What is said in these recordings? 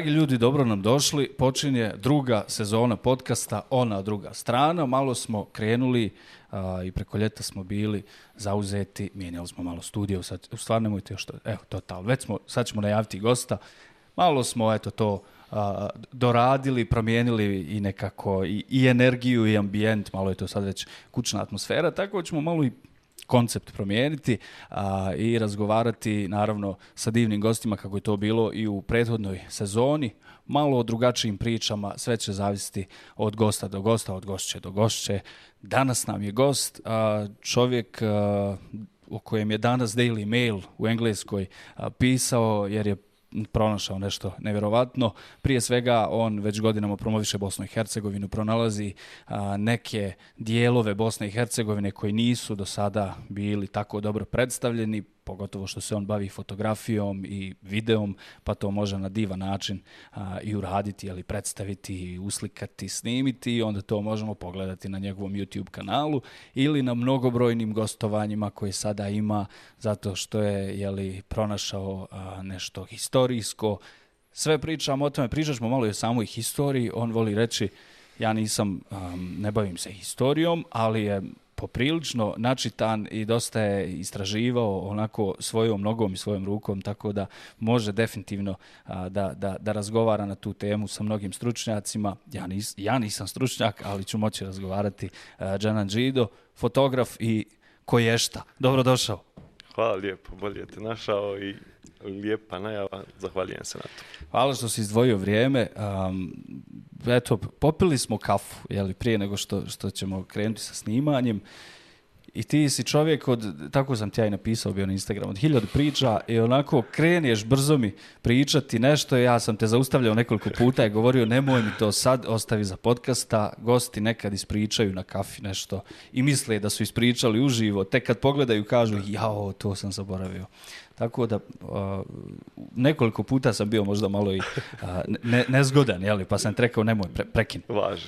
Dragi ljudi, dobro nam došli. Počinje druga sezona podcasta Ona druga strana. Malo smo krenuli a, i preko ljeta smo bili zauzeti. Mijenjali smo malo studio. Sad, u stvar nemojte još to. Evo, total. Već smo, sad ćemo najaviti gosta. Malo smo, eto, to a, doradili, promijenili i nekako i, i energiju i ambijent. Malo je to sad već kućna atmosfera. Tako ćemo malo i koncept promijeniti a, i razgovarati naravno sa divnim gostima kako je to bilo i u prethodnoj sezoni. Malo o drugačijim pričama, sve će zavisiti od gosta do gosta, od gošće do gošće. Danas nam je gost, a, čovjek a, o kojem je danas Daily Mail u Engleskoj a, pisao jer je pronašao nešto nevjerovatno. Prije svega, on već godinama promoviše Bosnu i Hercegovinu, pronalazi a, neke dijelove Bosne i Hercegovine koji nisu do sada bili tako dobro predstavljeni, pogotovo što se on bavi fotografijom i videom, pa to može na divan način a, i uraditi, ali predstaviti, uslikati, snimiti i onda to možemo pogledati na njegovom YouTube kanalu ili na mnogobrojnim gostovanjima koje sada ima zato što je jeli, pronašao a, nešto historijsko. Sve pričamo o tome, pričat ćemo malo i o samoj historiji, on voli reći ja nisam, um, ne bavim se historijom, ali je poprilično načitan i dosta je istraživao onako svojom nogom i svojom rukom, tako da može definitivno a, da, da, da razgovara na tu temu sa mnogim stručnjacima. Ja, nis, ja nisam stručnjak, ali ću moći razgovarati. Džanan Džido, fotograf i koješta. Dobrodošao. Hvala lijepo, bolje te našao i lijepa najava, zahvaljujem se na to. Hvala što si izdvojio vrijeme. Um, eto, popili smo kafu, jeli, prije nego što, što ćemo krenuti sa snimanjem. I ti si čovjek od, tako sam ti ja i napisao bio na Instagram, od hiljad priča i onako kreneš brzo mi pričati nešto. Ja sam te zaustavljao nekoliko puta i govorio nemoj mi to sad, ostavi za podcasta. Gosti nekad ispričaju na kafi nešto i misle da su ispričali uživo. Tek kad pogledaju kažu jao, to sam zaboravio. Tako da uh, nekoliko puta sam bio možda malo i uh, ne, nezgodan, jeli, pa sam rekao nemoj, pre, prekini. Važi.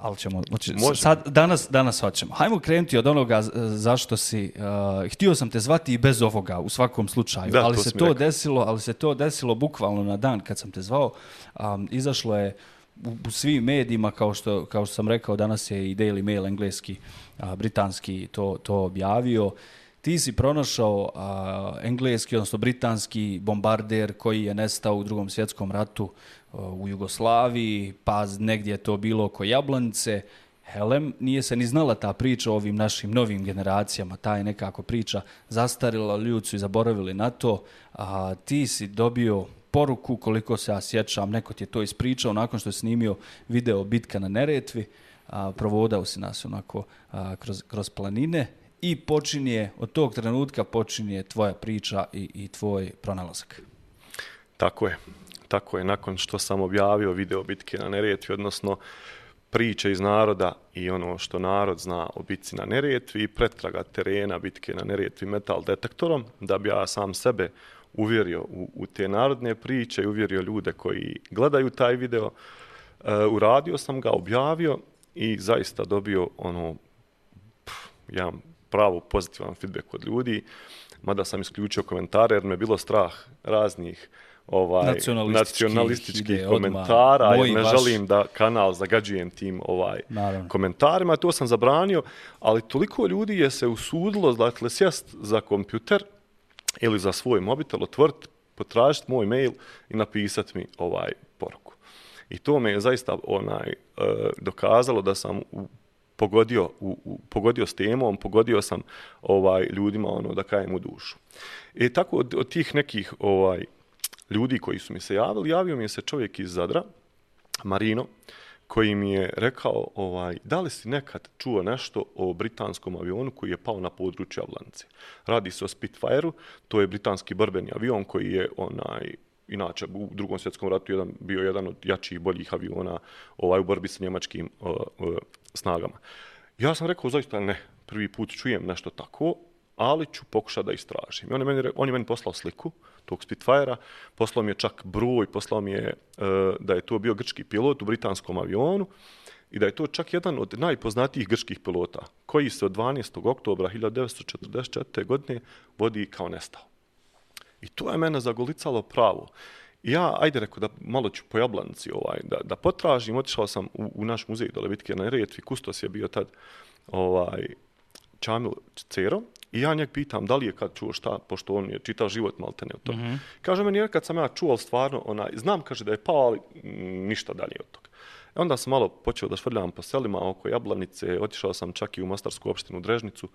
Ali ćemo, znači, sad, danas, danas hoćemo. Hajmo krenuti od onoga zašto si, uh, htio sam te zvati i bez ovoga, u svakom slučaju, da, ali to se to rekao. desilo, ali se to desilo bukvalno na dan kad sam te zvao, um, izašlo je u, u svim medijima, kao što, kao što sam rekao, danas je i Daily Mail engleski, uh, britanski to, to objavio, ti si pronašao a, engleski, odnosno britanski bombarder koji je nestao u drugom svjetskom ratu u Jugoslaviji, pa negdje je to bilo oko Jablanice. Helem, nije se ni znala ta priča o ovim našim novim generacijama, ta je nekako priča zastarila, ljudi su i zaboravili na to. A, ti si dobio poruku, koliko se ja sjećam, neko ti je to ispričao nakon što je snimio video Bitka na Neretvi, a, provodao si nas onako a, kroz, kroz planine i počinje, od tog trenutka počinje tvoja priča i, i tvoj pronalazak. Tako je. Tako je. Nakon što sam objavio video bitke na Neretvi, odnosno priče iz naroda i ono što narod zna o bitci na Neretvi i pretraga terena bitke na Neretvi metal detektorom, da bi ja sam sebe uvjerio u, u te narodne priče i uvjerio ljude koji gledaju taj video, E, uradio sam ga, objavio i zaista dobio ono, pff, ja pravo pozitivan feedback od ljudi, mada sam isključio komentare jer me bilo strah raznih ovaj nacionalističkih, nacionalističkih komentara jer ne baš... želim da kanal zagađujem tim ovaj Naravno. komentarima to sam zabranio ali toliko ljudi je se usudilo dakle sjest za kompjuter ili za svoj mobitel otvoriti potražiti moj mail i napisati mi ovaj poruku i to me je zaista onaj uh, dokazalo da sam u pogodio, u, u, pogodio s temom, pogodio sam ovaj ljudima ono da kajem u dušu. I tako od, od tih nekih ovaj ljudi koji su mi se javili, javio mi je se čovjek iz Zadra, Marino, koji mi je rekao, ovaj, da li si nekad čuo nešto o britanskom avionu koji je pao na području Avlance? Radi se o Spitfire-u, to je britanski borbeni avion koji je onaj inače u drugom svjetskom ratu jedan, bio jedan od jačih boljih aviona ovaj, u borbi sa njemačkim uh, uh, snagama. Ja sam rekao zaista ne, prvi put čujem nešto tako, ali ću pokušati da istražim. I on je meni, on je meni poslao sliku tog Spitfire-a, poslao mi je čak broj, poslao mi je uh, da je to bio grčki pilot u britanskom avionu i da je to čak jedan od najpoznatijih grčkih pilota koji se od 12. oktobra 1944. godine vodi kao nestao. I to je mene zagolicalo pravo. Ja, ajde rekao da malo ću po jablanici ovaj, da, da potražim, otišao sam u, u naš muzej dole bitke na Retvi, kustos je bio tad ovaj, Čamil Cero, i ja njeg pitam da li je kad čuo šta, pošto on je čitao život maltene od toga. Mm -hmm. Kaže meni, jer kad sam ja čuo, stvarno, onaj, znam, kaže da je pao, ali ništa dalje od toga. I onda sam malo počeo da švrljam po selima oko Jablanice, otišao sam čak i u Mostarsku opštinu Drežnicu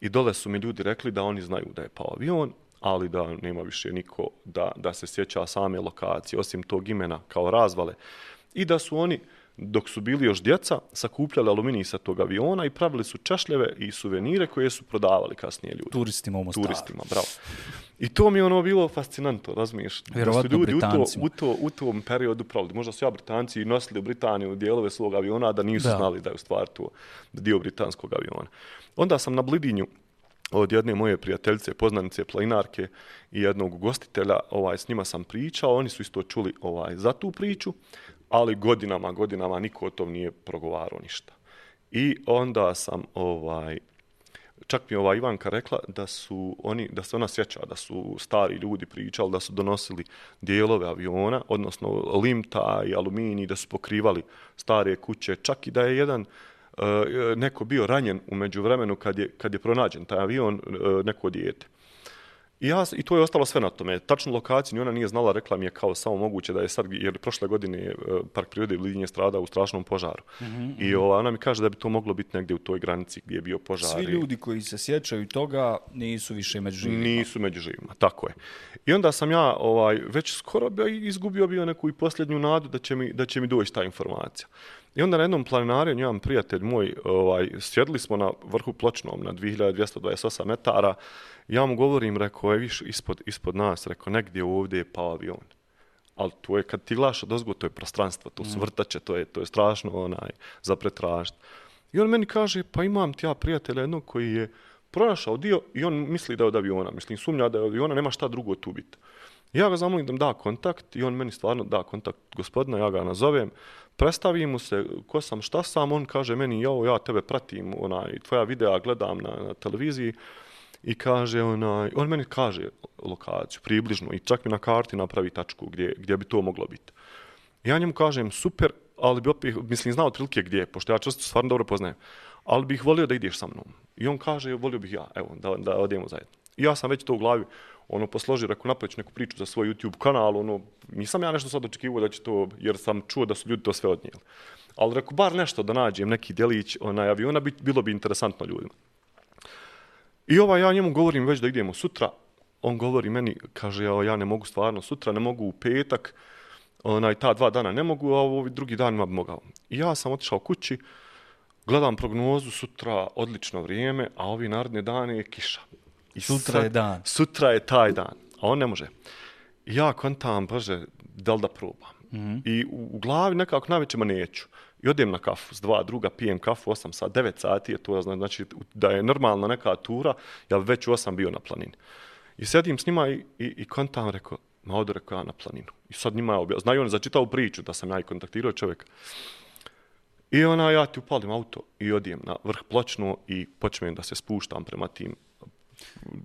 i dole su mi ljudi rekli da oni znaju da je pao avion, ali da nema više niko da, da se sjeća same lokacije, osim tog imena kao razvale. I da su oni, dok su bili još djeca, sakupljali aluminij sa tog aviona i pravili su češljeve i suvenire koje su prodavali kasnije ljudi. Turistima u Mostaru. Turistima, bravo. I to mi je ono bilo fascinantno, razumiješ? Vjerovatno da su ljudi u, to, u, to, u tom periodu pravili. Možda su ja Britanci nosili u Britaniju dijelove svog aviona, da nisu Da. znali da je u stvari to dio britanskog aviona. Onda sam na Blidinju od jedne moje prijateljice, poznanice, planinarke i jednog gostitelja, ovaj, s njima sam pričao, oni su isto čuli ovaj, za tu priču, ali godinama, godinama niko o tom nije progovarao ništa. I onda sam ovaj, čak mi ova Ivanka rekla da su oni da se ona sjeća da su stari ljudi pričali da su donosili dijelove aviona, odnosno limta i aluminij da su pokrivali stare kuće, čak i da je jedan eh, neko bio ranjen u međuvremenu kad je, kad je pronađen taj avion, eh, neko dijete. I, ja, I to je ostalo sve na tome. Tačnu lokaciju ni ona nije znala, rekla mi je kao samo moguće da je sad, jer prošle godine je, Park prirode Vidinje strada u strašnom požaru. Mm -hmm. I ova, ona mi kaže da bi to moglo biti negdje u toj granici gdje je bio požar. Svi ljudi koji se sjećaju toga nisu više među živima. Nisu među živima, tako je. I onda sam ja ovaj, već skoro bio izgubio bio neku i posljednju nadu da će mi, da će mi doći ta informacija. I onda na jednom planinarenju, jedan prijatelj moj, ovaj, sjedili smo na vrhu pločnom na 2228 metara, ja mu govorim, rekao, je viš ispod, ispod nas, rekao, negdje ovdje je pao avion. Ali to je, kad ti gledaš od ozgo, to je prostranstvo, to su vrtače, to je, to je strašno onaj, za pretražiti. I on meni kaže, pa imam ti ja prijatelja jednog koji je pronašao dio i on misli da je od aviona. Mislim, sumnja da je od aviona, nema šta drugo tu biti. Ja ga zamolim da mi da kontakt i on meni stvarno da kontakt gospodina, ja ga nazovem, predstavim mu se ko sam, šta sam, on kaže meni, jo, ja tebe pratim, onaj, tvoja videa gledam na, na televiziji i kaže, onaj, on meni kaže lokaciju, približno, i čak mi na karti napravi tačku gdje, gdje bi to moglo biti. Ja njemu kažem, super, ali bi opet, mislim, znao otprilike gdje, pošto ja često stvarno dobro poznajem, ali bih volio da ideš sa mnom. I on kaže, volio bih ja, evo, da, da odemo zajedno. I ja sam već to u glavi, ono, posloži, rekao, napraviću neku priču za svoj YouTube kanal, ono, nisam ja nešto sad očekivao da će to, jer sam čuo da su ljudi to sve odnijeli. Ali rekao, bar nešto da nađem, neki djelić onaj aviona, bi, bilo bi interesantno ljudima. I ovaj, ja njemu govorim već da idemo sutra, on govori meni, kaže, ja, ja ne mogu stvarno sutra, ne mogu u petak, onaj, ta dva dana ne mogu, a ovi drugi danima bi mogao. I ja sam otišao kući, gledam prognozu, sutra odlično vrijeme, a ovi naredne dane je kiša. I Sutra je dan. Sutra je taj dan, a on ne može. I ja kontam, bože, da li da probam? Mm. -hmm. I u, u glavi nekako najvećemo neću. I odem na kafu s dva druga, pijem kafu 8 sati, 9 sati je to, znači da je normalna neka tura, ja bi već u 8 bio na planini. I sedim s njima i, i, i kontam, rekao, ma odo rekao ja na planinu. I sad njima je objavio, znaju oni za čitavu priču da sam ja i kontaktirao čovjeka. I ona, ja ti upalim auto i odijem na vrh pločnu i počnem da se spuštam prema tim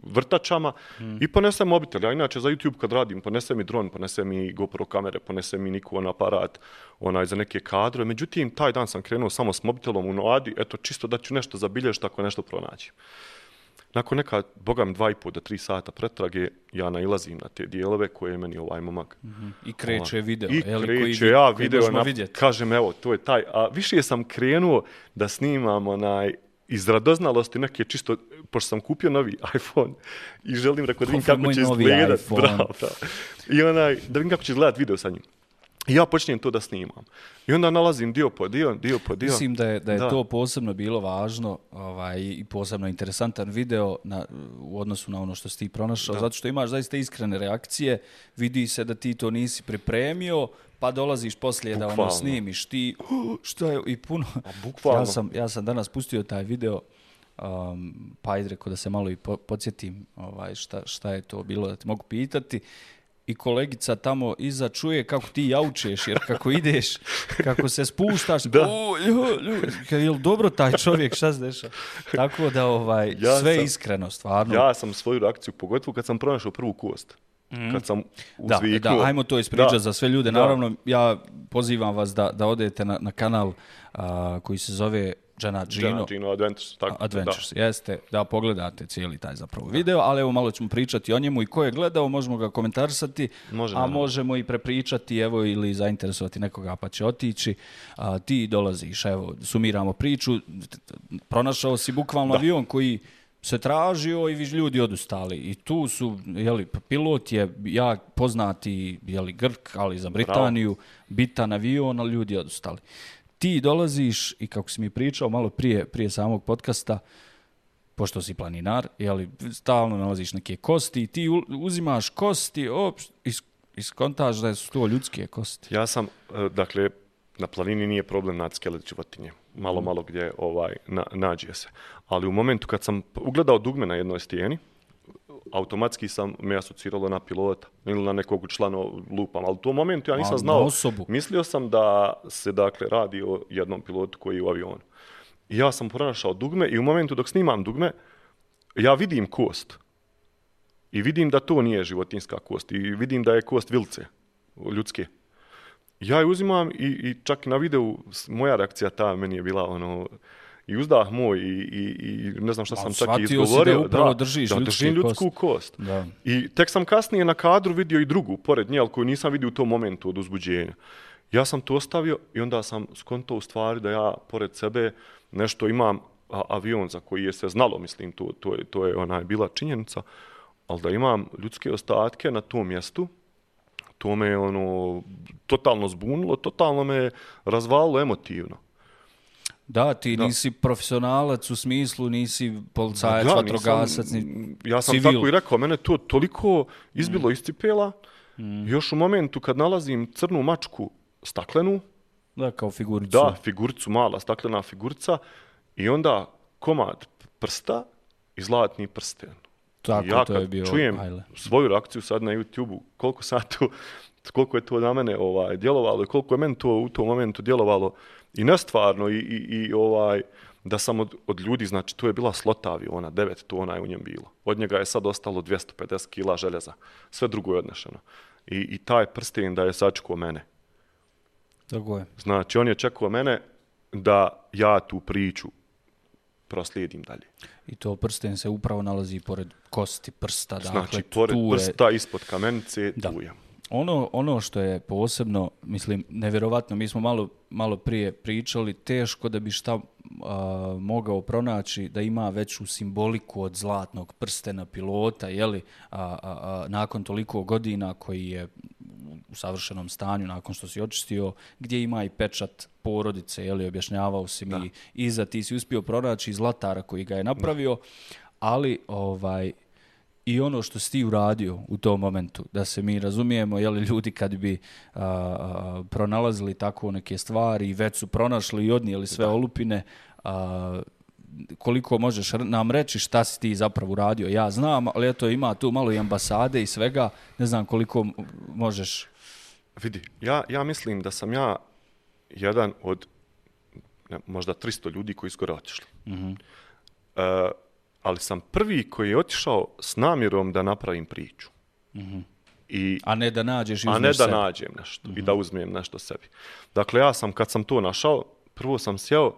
vrtačama mm. i ponesem mobitel. Ja inače za YouTube kad radim, ponesem i dron, ponesem i GoPro kamere, ponesem i Nikon aparat onaj, za neke kadre. Međutim, taj dan sam krenuo samo s mobitelom u nadi, eto, čisto da ću nešto zabilježiti ako nešto pronađem. Nakon neka, bogam, dva i pol do tri sata pretrage, ja nailazim na te dijelove koje je meni ovaj momak. Mm -hmm. I kreće video. I je kreće, koji, ja koji video, na, vidjeti. kažem, evo, to je taj. A više sam krenuo da snimam onaj, iz radoznalosti neke čisto, pošto sam kupio novi iPhone i želim rekao da vidim kako će izgledat. Bravo, da. I onaj, da vidim kako će izgledat video sa njim. I ja počnem to da snimam. I onda nalazim dio po dio, dio po dio. Mislim da je, da je Da. to posebno bilo važno ovaj, i posebno interesantan video na, u odnosu na ono što si ti pronašao, zato što imaš zaista iskrene reakcije, vidi se da ti to nisi pripremio, pa dolaziš poslije da ono Bukvalno. snimiš ti, "Oh, šta je, i puno. bukvalno. Ja sam, ja sam danas pustio taj video, um, pa ajde rekao da se malo i po, podsjetim ovaj, šta, šta je to bilo da te mogu pitati. I kolegica tamo iza čuje kako ti jaučeš, jer kako ideš, kako se spuštaš, Da. o, lju, lju, je li dobro taj čovjek, šta se dešava? Tako da ovaj, Ja sve sam- iskreno, stvarno. Ja sam svoju reakciju, pogotovo kad sam pronašao prvu kost. Kad sam Da, uzviknuo. da, ajmo to ispričati Da, za sve ljude. da. Naravno, ja pozivam vas da, da odete na, na kanal a, koji se zove Džana Gino. Adventures, tako, Adventures, jeste, da pogledate cijeli taj zapravo video, ali evo malo ćemo pričati o njemu i ko je gledao, možemo ga komentarisati, Može, a možemo i prepričati, evo, ili zainteresovati nekoga pa će otići. A, ti dolaziš, evo, sumiramo priču, pronašao si bukvalno avion koji se tražio i viš ljudi odustali. I tu su, jeli, pilot je jak poznati, jeli, Grk, ali za Britaniju, bitan avion, ali ljudi odustali. Ti dolaziš i kako si mi pričao malo prije, prije samog podcasta, pošto si planinar, jeli, stalno nalaziš neke kosti i ti uzimaš kosti, op, is, iskontaš da su to ljudske kosti. Ja sam, e, dakle, na planini nije problem naći skelet životinje. Malo, malo gdje ovaj, na, nađe se. Ali u momentu kad sam ugledao dugme na jednoj stijeni, automatski sam me asociralo na pilota ili na nekog člana lupam. Ali u tom momentu ja nisam na znao. osobu. Mislio sam da se dakle radi o jednom pilotu koji je u avionu. I ja sam pronašao dugme i u momentu dok snimam dugme, ja vidim kost. I vidim da to nije životinska kost. I vidim da je kost vilce, ljudske. Ja je uzimam i, i čak na videu moja reakcija ta meni je bila ono i uzdah moj i, i, i ne znam šta sam čak i si da izgovorio. upravo držiš da držim ljudsku kosti. kost. Da. I tek sam kasnije na kadru vidio i drugu, pored nje, ali koju nisam vidio u tom momentu od uzbuđenja. Ja sam to ostavio i onda sam skonto u stvari da ja pored sebe nešto imam a, avion za koji je se znalo, mislim, to, to, je, to je onaj bila činjenica, ali da imam ljudske ostatke na tom mjestu, to me ono, totalno zbunilo, totalno me razvalilo emotivno. Da, ti Da. nisi profesionalac u smislu, nisi policajac, Da, vatrogasac, ni ja sam civil. tako i rekao, mene to toliko izbilo iz cipela, Mm. još u momentu kad nalazim crnu mačku staklenu, Da, kao figuricu. da, figuricu, mala staklena figurica, i onda komad prsta i zlatni prsten. Tako, ja to kad je bio čujem ajle. svoju reakciju sad na YouTube-u, koliko sad tu, koliko je to na mene ovaj, djelovalo i koliko je meni to u tom momentu djelovalo i nestvarno i, i, i ovaj, da sam od, od ljudi, znači to je bila slota aviona, 9 tona je u njem bilo. Od njega je sad ostalo 250 kila željeza. Sve drugo je odnešeno. I, i taj prsten da je sačekao mene. Tako je. Znači, on je čekao mene da ja tu priču proslijedim dalje. I to prsten se upravo nalazi pored kosti prsta. Dakle, Znači, pored tu je- prsta, ispod kamenice, Da. tu je. Ono, ono što je posebno, mislim, nevjerovatno, mi smo malo, malo prije pričali, teško da bi šta a, mogao pronaći da ima veću simboliku od zlatnog prstena pilota, jeli, a, a, a, nakon toliko godina koji je u savršenom stanju, nakon što si očistio, gdje ima i pečat porodice, jeli, objašnjavao si mi iza, ti si uspio pronaći zlatara koji ga je napravio, ali ovaj, i ono što si ti uradio u tom momentu, da se mi razumijemo, jeli ljudi kad bi a, a, pronalazili tako neke stvari i već su pronašli i odnijeli sve olupine, a, koliko možeš nam reći šta si ti zapravo uradio. Ja znam, ali eto ima tu malo i ambasade i svega, ne znam koliko možeš. Vidi, ja, ja mislim da sam ja jedan od ne, možda 300 ljudi koji su gore otišli. Mhm. E, ali sam prvi koji je otišao s namjerom da napravim priču. I, A ne da nađeš i a ne da sebe. nađem nešto i da uzmem nešto sebi. Dakle, ja sam, kad sam to našao, prvo sam sjeo,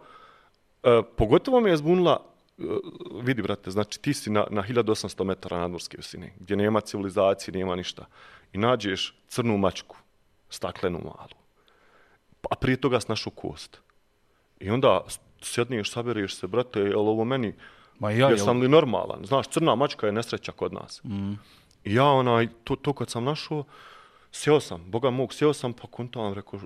e, pogotovo me je zbunila, e, vidi, brate, znači ti si na, na 1800 metara nadmorske visine, gdje nema civilizacije, nema ništa. I nađeš crnu mačku, staklenu malu. A prije toga snašu kost. I onda s- sjedneš, saberiš se, brate, je li ovo meni, Ma ja, jesam jel, li normalan? Znaš, crna mačka je nesreća kod nas. Mm. I ja onaj, to, to kad sam našao, sjeo sam, boga mog, sjeo sam, pa kontam, rekao,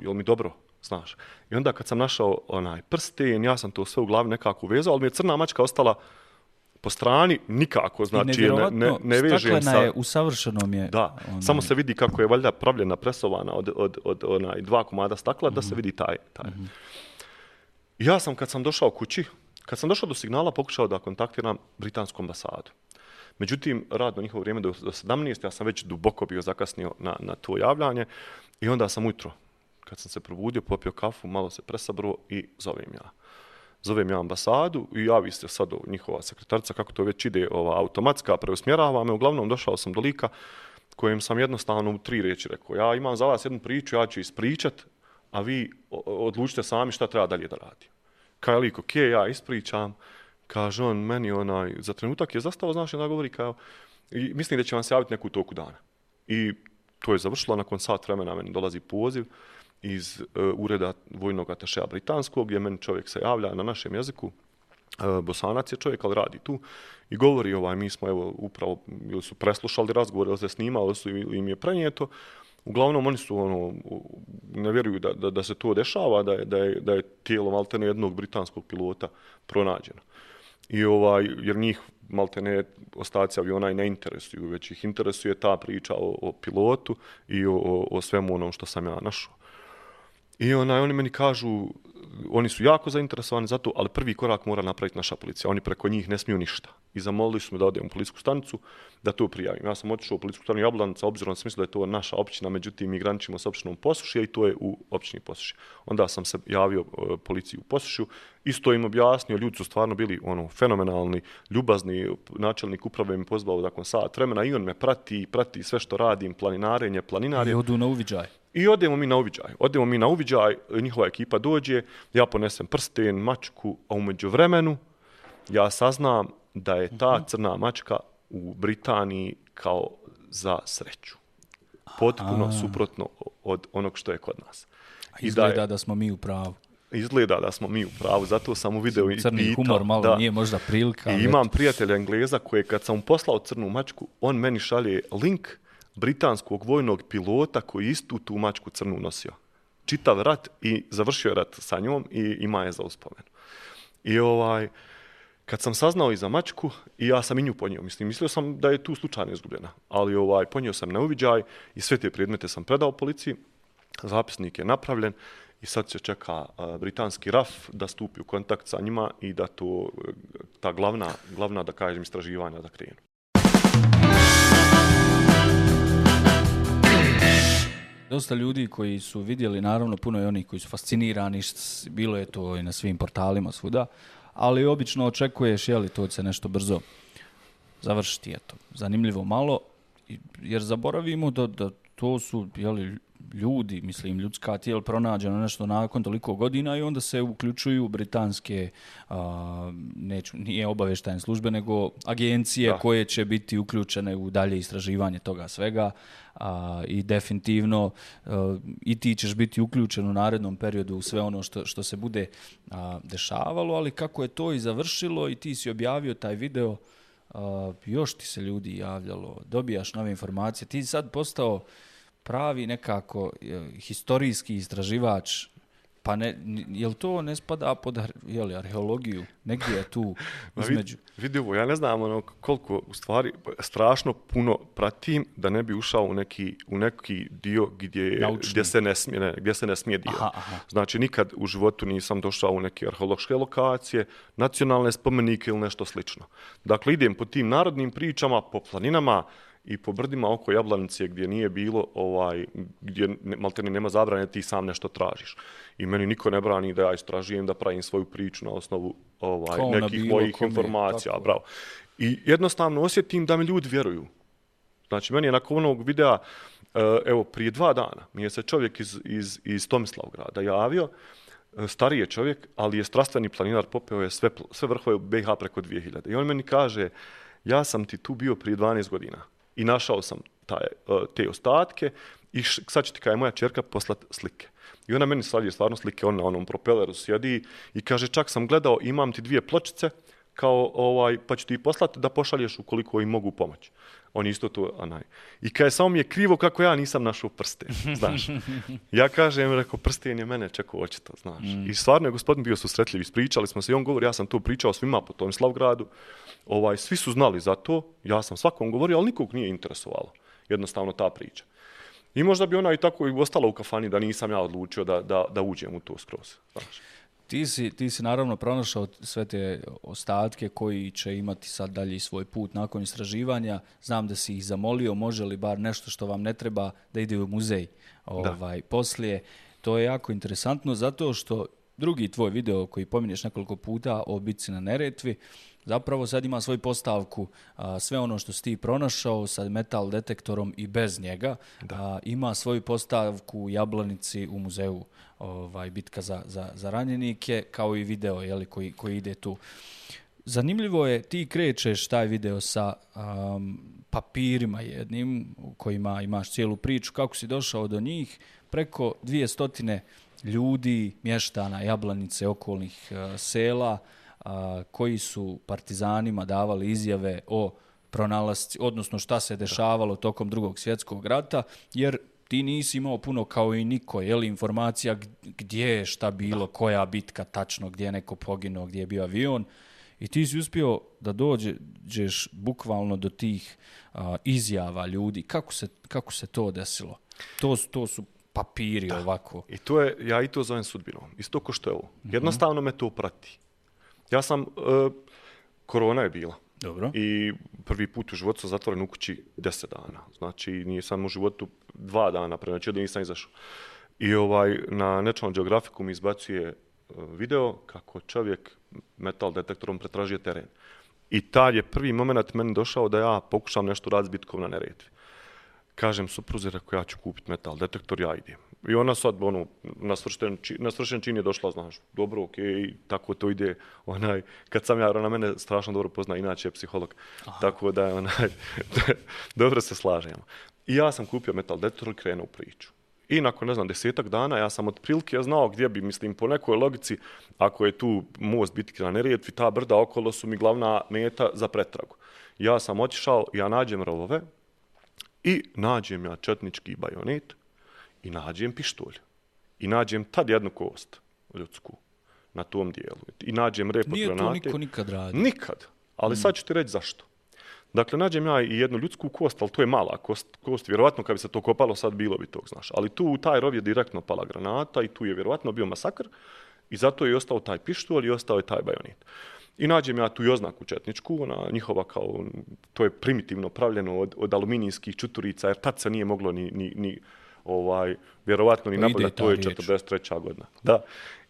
jel mi dobro, znaš. I onda kad sam našao onaj prsten, ja sam to sve u glavi nekako uvezao, ali mi je crna mačka ostala po strani, nikako, znači, ne, ne, ne vežem sa... je, u savršenom je. Da, onaj, samo se vidi kako je valjda pravljena, presovana od, od, od onaj, dva komada stakla, da se vidi taj. taj. Ja sam, kad sam došao kući, kad sam došao do signala, pokušao da kontaktiram britansku ambasadu. Međutim, radno njihovo vrijeme do, do 17, ja sam već duboko bio zakasnio na, na to javljanje i onda sam ujutro, kad sam se probudio, popio kafu, malo se presabro i zovem ja. Zovem ja ambasadu i javi se sad njihova sekretarca, kako to već ide, ova automatska, preusmjerava me. Uglavnom, došao sam do lika kojem sam jednostavno u tri reči rekao, ja imam za vas jednu priču, ja ću ispričat, a vi odlučite sami šta treba dalje da radi. Kaj lik, ok, ja ispričam, kaže on, meni onaj, za trenutak je zastao, znaš, da govori kao, i mislim da će vam se javiti neku toku dana. I to je završilo, nakon sat vremena meni dolazi poziv iz uh, ureda vojnog atašeja britanskog, gdje meni čovjek se javlja na našem jeziku, uh, bosanac je čovjek, ali radi tu, i govori, ovaj, mi smo evo upravo, ili su preslušali razgovor, ili se snimali, ili su im je prenijeto, Uglavnom, oni su, ono, ne vjeruju da, da, da se to dešava, da je, da je, da je tijelo maltene jednog britanskog pilota pronađeno. I ovaj, jer njih maltene ostaci aviona i ne interesuju, već ih interesuje ta priča o, o pilotu i o, o, o svemu onom što sam ja našao. I onaj, oni meni kažu, oni su jako zainteresovani za to, ali prvi korak mora napraviti naša policija. Oni preko njih ne smiju ništa. I zamolili su me da odem u policijsku stanicu da to prijavim. Ja sam otišao u policijsku stanicu Jablanica, obzirom sam mislio da je to naša općina, međutim mi graničimo s općinom Posušje i to je u općini Posušje. Onda sam se javio e, policiji u Posušju, isto im objasnio, ljudi su stvarno bili ono fenomenalni, ljubazni, načelnik uprave mi pozvao nakon sat vremena i on me prati, prati sve što radim, planinarenje, planinarje. I odu na uviđaj. I odemo mi na uviđaj. Odemo mi na uviđaj, njihova ekipa dođe, ja ponesem prsten, mačku, a umeđu vremenu ja saznam da je ta mhm. crna mačka u Britaniji kao za sreću. Potpuno a. suprotno od onog što je kod nas. Izgleda da, je, da smo mi u pravu. Izgleda da smo mi u pravu, zato sam u videu i Crni pitao, humor malo da, nije možda prilika. I imam prijatelja Engleza koje kad sam poslao crnu mačku, on meni šalje link britanskog vojnog pilota koji istu tu mačku crnu nosio. Čitav rat i završio rat sa njom i ima je za uspomenu. I ovaj, kad sam saznao i za mačku, i ja sam i nju ponio, mislim, mislio sam da je tu slučajno izgubljena, ali ovaj, ponio sam na uviđaj i sve te predmete sam predao policiji, zapisnik je napravljen i sad se čeka uh, britanski RAF da stupi u kontakt sa njima i da to, e, ta glavna, glavna da kažem, istraživanja da krenu. Dosta ljudi koji su vidjeli, naravno puno je onih koji su fascinirani, bilo je to i na svim portalima svuda, ali obično očekuješ jel, to se nešto brzo završiti. Eto. Zanimljivo malo, jer zaboravimo da, da to su je li, ljudi, mislim, ljudska tijela pronađeno nešto nakon toliko godina i onda se uključuju britanske, a, neću, nije obaveštajne službe, nego agencije da. koje će biti uključene u dalje istraživanje toga svega a, i definitivno a, i ti ćeš biti uključen u narednom periodu u sve ono što, što se bude a, dešavalo, ali kako je to i završilo i ti si objavio taj video, a, još ti se ljudi javljalo, dobijaš nove informacije, ti sad postao pravi nekako historijski istraživač, pa ne, je li to ne spada pod je li, arheologiju? Negdje je tu između... Vidi ovo, ja ne znam ono koliko u stvari strašno puno pratim da ne bi ušao u neki, u neki dio gdje, gdje, se ne smije, ne, gdje se ne smije dio. Aha, aha. Znači, nikad u životu nisam došao u neke arheološke lokacije, nacionalne spomenike ili nešto slično. Dakle, idem po tim narodnim pričama, po planinama, i po brdima oko Jablanice gdje nije bilo ovaj gdje maltene nema zabrane ti sam nešto tražiš. I meni niko ne brani da ja istražujem da pravim svoju priču na osnovu ovaj Kao nekih bilo, mojih informacija tako. bravo. I jednostavno osjetim da mi ljudi vjeruju. Znači meni je nakon onog videa eh, evo prije dva dana mi je se čovjek iz iz iz Tomislavgrada javio eh, stariji je čovjek ali je strastveni planinar popeo je sve sve vrhove BiH preko 2000 i on meni kaže ja sam ti tu bio prije 12 godina i našao sam taj, e, te ostatke i š, sad će ti kaj moja čerka poslati slike. I ona meni slavlje stvarno slike, on na onom propeleru sjedi i kaže čak sam gledao, imam ti dvije pločice, kao ovaj, pa ću ti poslati da pošalješ ukoliko im mogu pomoći. On isto to, anaj. I kaže, samo mi je krivo kako ja nisam našao prsten, znaš. Ja kažem, rekao, prsten je mene čekao očito, znaš. Mm. I stvarno je gospodin bio susretljiv, ispričali smo se i on govori, ja sam to pričao svima po tom Slavgradu. Ovaj, svi su znali za to, ja sam svakom govorio, ali nikog nije interesovalo. Jednostavno ta priča. I možda bi ona i tako i ostala u kafani da nisam ja odlučio da, da, da uđem u to skroz. Znaš. Ti si, ti si naravno pronašao sve te ostatke koji će imati sad dalje svoj put nakon istraživanja. Znam da si ih zamolio, može li bar nešto što vam ne treba da ide u muzej ovaj, poslije. To je jako interesantno zato što drugi tvoj video koji pominješ nekoliko puta o bitci na Neretvi, zapravo sad ima svoju postavku, a, sve ono što si ti pronašao sa metal detektorom i bez njega, a, ima svoju postavku u Jablanici u muzeju ovaj, bitka za, za, za ranjenike, kao i video jeli, koji, koji ide tu. Zanimljivo je, ti krećeš taj video sa um, papirima jednim, u kojima imaš cijelu priču, kako si došao do njih, preko dvije stotine ljudi, mještana, jablanice, okolnih uh, sela, uh, koji su partizanima davali izjave o pronalasci, odnosno šta se dešavalo tokom drugog svjetskog rata, jer ti nisi imao puno kao i niko, je li informacija gdje je šta bilo, koja bitka tačno, gdje je neko poginuo, gdje je bio avion, I ti si uspio da dođeš bukvalno do tih a, izjava ljudi. Kako se, kako se to desilo? To, to su papiri da. ovako. I to je, ja i to zovem sudbinom. Isto ko što je ovo. Mhm. Jednostavno me to prati. Ja sam, uh, korona je bila. Dobro. I prvi put u životu sam zatvoren u kući deset dana. Znači, nisam u životu dva dana, pre znači da nisam izašao. I ovaj, na National Geographicu mi izbacuje video kako čovjek metal detektorom pretražio teren. I tad je prvi moment meni došao da ja pokušam nešto raditi s bitkom na neretvi. Kažem supruzi, rekao ja ću kupiti metal detektor, ja idem. I ona sad, ono, na svršten, na svršten čin je došla, znaš, dobro, okej, okay, tako to ide, onaj, kad sam ja, ona mene strašno dobro pozna, inače je psiholog, Aha. tako da, onaj, dobro se slažemo. I ja sam kupio metal detektor i krenuo u priču. I nakon, ne znam, desetak dana, ja sam od prilike ja znao gdje bi, mislim, po nekoj logici, ako je tu most bitke na Nerijetvi, ta brda okolo su mi glavna meta za pretragu. Ja sam otišao, ja nađem rovove i nađem ja četnički bajonet i nađem pištolj. I nađem tad jednu kost ljudsku na tom dijelu. I nađem rep Nije granate. Nije to niko nikad radi. Nikad. Ali mm. sad ću ti reći zašto. Dakle, nađem ja i jednu ljudsku kost, ali to je mala kost, kost. Vjerovatno kad bi se to kopalo sad bilo bi tog, znaš. Ali tu u taj rov je direktno pala granata i tu je vjerovatno bio masakr i zato je ostao taj pištolj i ostao je taj bajonit. I nađem ja tu i oznaku četničku, ona njihova kao, to je primitivno pravljeno od, od aluminijskih čuturica, jer tad se nije moglo ni, ni, ni ovaj, vjerovatno ni nabavljati, to je 43. godina. Da.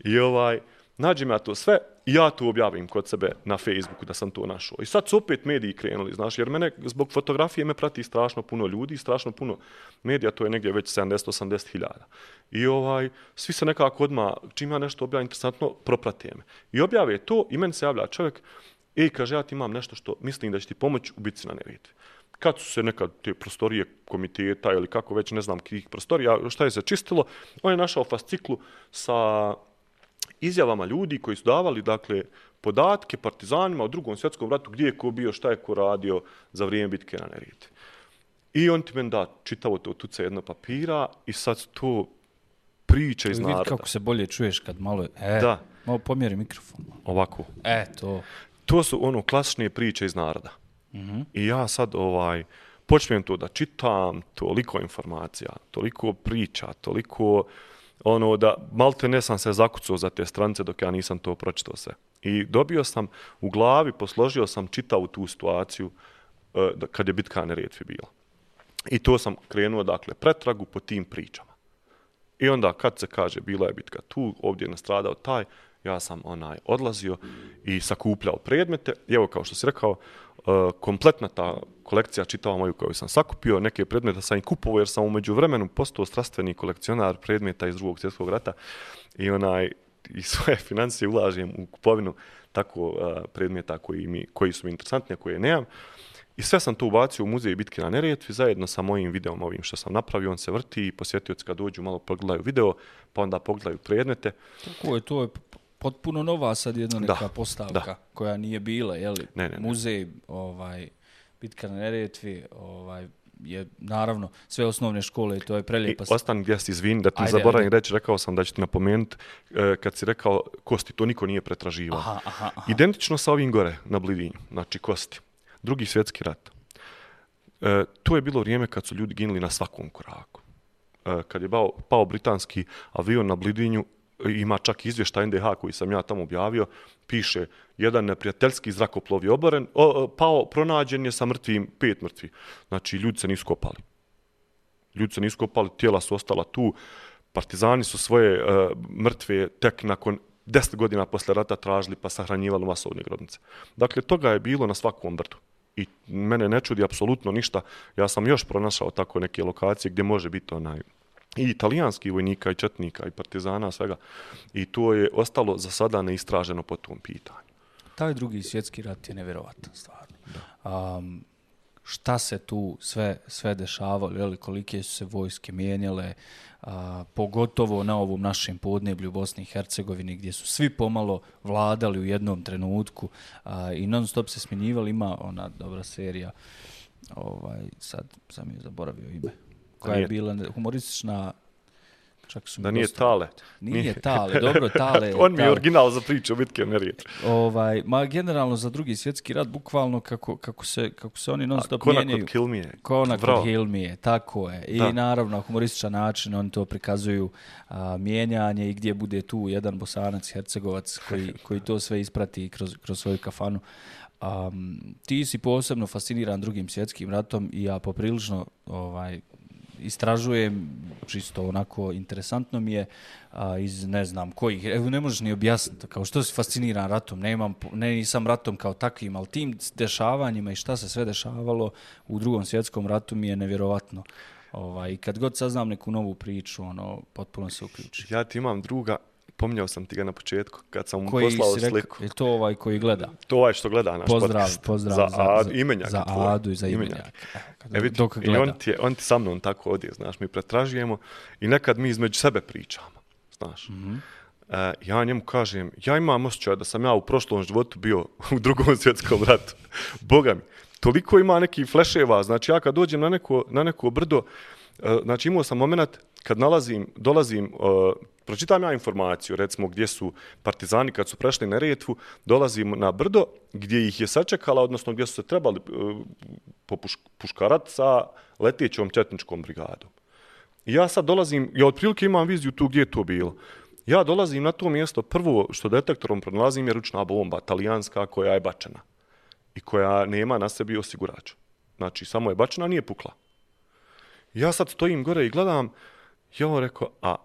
I ovaj, nađem ja to sve i ja to objavim kod sebe na Facebooku da sam to našao. I sad su opet mediji krenuli, znaš, jer mene zbog fotografije me prati strašno puno ljudi, strašno puno medija, to je negdje već 70-80 hiljada. I ovaj, svi se nekako odma čim ja nešto objavim interesantno, proprate me. I objave to i meni se javlja čovjek, i kaže, ja ti imam nešto što mislim da će ti pomoći u bitci na neretvi. Kad su se nekad te prostorije komiteta ili kako već, ne znam, kih prostorija, šta je se čistilo, on je našao fasciklu sa izjavama ljudi koji su davali dakle podatke partizanima u drugom svjetskom ratu gdje je ko bio, šta je ko radio za vrijeme bitke na Neretvi. I on ti meni da čitavo to tuce jedno papira i sad to priča iz naroda. Vidi kako se bolje čuješ kad malo... E, da. Malo pomjeri mikrofon. Ovako. E, to. To su ono klasične priče iz naroda. Mm -hmm. I ja sad ovaj počnem to da čitam, toliko informacija, toliko priča, toliko ono da malte ne sam se zakucao za te strance dok ja nisam to pročitao sve. I dobio sam u glavi, posložio sam čitavu tu situaciju uh, kad je bitka na Redfi bila. I to sam krenuo, dakle, pretragu po tim pričama. I onda kad se kaže bila je bitka tu, ovdje je nastradao taj, ja sam onaj odlazio i sakupljao predmete. I evo, kao što si rekao, e, kompletna ta kolekcija čitava moju koju sam sakupio, neke predmete sam i kupovao jer sam umeđu vremenu postao strastveni kolekcionar predmeta iz drugog svjetskog rata i onaj i svoje financije ulažem u kupovinu tako uh, predmeta koji, mi, koji su mi interesantni, koje nemam. I sve sam to ubacio u muzej bitke na Neretvi zajedno sa mojim videom ovim što sam napravio. On se vrti i posjetioci kad dođu malo pogledaju video, pa onda pogledaju predmete. Tako je, to je potpuno nova sad jedna neka da, postavka da. koja nije bila, je li? Ne, ne, ne. Muzej, ovaj, bitka na Neretvi, ovaj, je naravno sve osnovne škole i to je prelijepa. I ostan gdje si izvin, da ti ajde, zaboravim ajde. reći, rekao sam da ću ti napomenuti, e, kad si rekao kosti, to niko nije pretraživao. Aha, aha, aha. Identično sa ovim gore na Blidinju, znači kosti. Drugi svjetski rat. E, to je bilo vrijeme kad su ljudi ginuli na svakom koraku. E, kad je pao, pao britanski avion na Blidinju, ima čak izvještaj NDH koji sam ja tamo objavio, piše jedan neprijateljski zrakoplov je obaren, o, pao, pronađen je sa mrtvim, pet mrtvi. Znači, ljudi se nisu kopali. Ljudi se nisu kopali, tijela su ostala tu. Partizani su svoje uh, mrtve tek nakon deset godina posle rata tražili pa sahranjivali masovne grobnice. Dakle, toga je bilo na svakom brdu. I mene ne čudi apsolutno ništa. Ja sam još pronašao tako neke lokacije gdje može biti onaj i italijanski vojnika i četnika i partizana svega. I to je ostalo za sada neistraženo po tom pitanju. Taj drugi svjetski rat je nevjerovatan stvarno. Um, šta se tu sve sve dešavalo, je kolike su se vojske mijenjale, a, pogotovo na ovom našem podneblju Bosni i Hercegovini gdje su svi pomalo vladali u jednom trenutku a, i non stop se smjenjivali, ima ona dobra serija, ovaj, sad sam je zaboravio ime, koja je bila humoristična Čak su da nije dosta... Tale. Nije, nije Tale, dobro, Tale. On mi je original za priču bitke Merije. Ovaj, ma generalno za drugi svjetski rat, bukvalno kako, kako, se, kako se oni non stop mijenjaju. Kona kod Hilmije. Kona kod Hilmije, tako je. I da. naravno, na humorističan način oni to prikazuju a, mijenjanje i gdje bude tu jedan bosanac, hercegovac koji, koji to sve isprati kroz, kroz svoju kafanu. Um, ti si posebno fasciniran drugim svjetskim ratom i ja poprilično ovaj, istražujem, čisto onako interesantno mi je, a, iz ne znam kojih, evo ne možeš ni objasniti, kao što si fasciniran ratom, nemam, ne nisam ratom kao takvim, ali tim dešavanjima i šta se sve dešavalo u drugom svjetskom ratu mi je nevjerovatno. Ovaj, kad god saznam neku novu priču, ono, potpuno se uključi. Ja ti imam druga, pominjao sam ti ga na početku, kad sam mu poslao sliku. Rekao, je to ovaj koji gleda? To ovaj što gleda naš pozdrav, podcast. Pozdrav, za, za, Adu, imenjak za tvoj. Adu i za imenjak. imenjak. E, vidi, dok gleda. I on ti, je, on ti sa mnom tako odje, znaš, mi pretražujemo i nekad mi između sebe pričamo, znaš. Mm -hmm. Uh, ja njemu kažem, ja imam osjećaj da sam ja u prošlom životu bio u drugom svjetskom ratu. Boga mi, toliko ima neki fleševa, znači ja kad dođem na neko, na neko brdo, uh, znači imao sam moment kad nalazim, dolazim, uh, pročitam ja informaciju, recimo gdje su partizani kad su prešli na Retvu, dolazim na brdo gdje ih je sačekala, odnosno gdje su se trebali uh, puškarat sa letećom četničkom brigadom. I ja sad dolazim, ja otprilike imam viziju tu gdje je to bilo. Ja dolazim na to mjesto, prvo što detektorom pronalazim je ručna bomba, talijanska, koja je bačena. I koja nema na sebi osigurač. Znači, samo je bačena, nije pukla. Ja sad stojim gore i gledam, ja vam rekao, a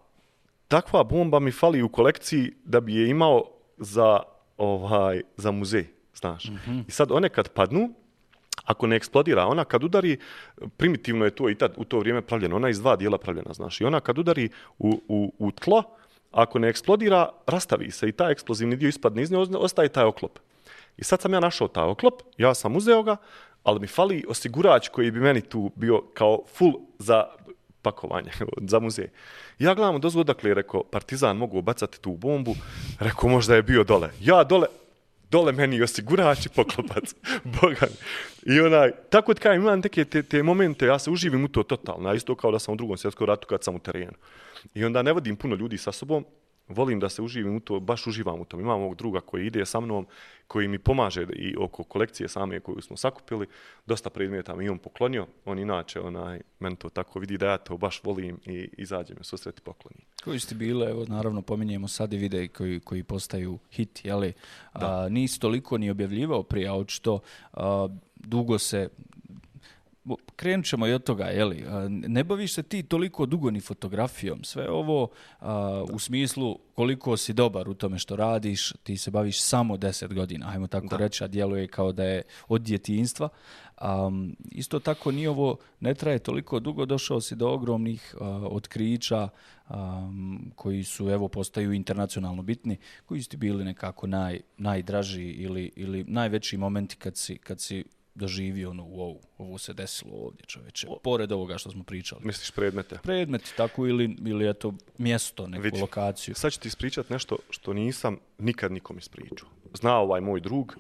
takva bomba mi fali u kolekciji da bi je imao za, ovaj, za muzej, znaš. Mm -hmm. I sad one kad padnu, ako ne eksplodira, ona kad udari, primitivno je to i tad u to vrijeme pravljeno, ona je iz dva dijela pravljena, znaš. I ona kad udari u, u, u tlo, ako ne eksplodira, rastavi se i taj eksplozivni dio ispadne iz nje, ostaje taj oklop. I sad sam ja našao taj oklop, ja sam uzeo ga, ali mi fali osigurač koji bi meni tu bio kao full za pakovanje za muzej. Ja gledam dozgo dakle, rekao, partizan mogu bacati tu bombu, rekao, možda je bio dole. Ja dole, dole meni osigurač i poklopac. Boga I onaj, tako da kajem, imam neke te, te momente, ja se uživim u to totalno, isto kao da sam u drugom svjetskom ratu kad sam u terenu. I onda ne vodim puno ljudi sa sobom, volim da se uživim u to, baš uživam u tom. Imam ovog druga koji ide sa mnom, koji mi pomaže i oko kolekcije same koju smo sakupili. Dosta predmeta mi on poklonio. On inače, onaj, meni to tako vidi da ja to baš volim i izađem u susret i pokloni. Koji ste bile, evo, naravno, pominjemo sad i videi koji, koji postaju hit, jeli? A, nisi toliko ni objavljivao prije, a očito a, dugo se krenut ćemo i od toga, jeli, ne baviš se ti toliko dugo ni fotografijom, sve ovo a, u smislu koliko si dobar u tome što radiš, ti se baviš samo 10 godina, ajmo tako da. reći, a djeluje kao da je od djetinstva. Um, isto tako ni ovo ne traje toliko dugo, došao si do ogromnih uh, otkrića um, koji su, evo, postaju internacionalno bitni, koji su ti bili nekako naj, najdraži ili, ili najveći momenti kad si, kad si doživio ono, wow, ovo se desilo ovdje čoveče, pored ovoga što smo pričali. Misliš predmete? Predmeti, tako ili, ili je to mjesto, neku Vidi, lokaciju. Sad ću ti ispričati nešto što nisam nikad nikom ispričao. Zna ovaj moj drug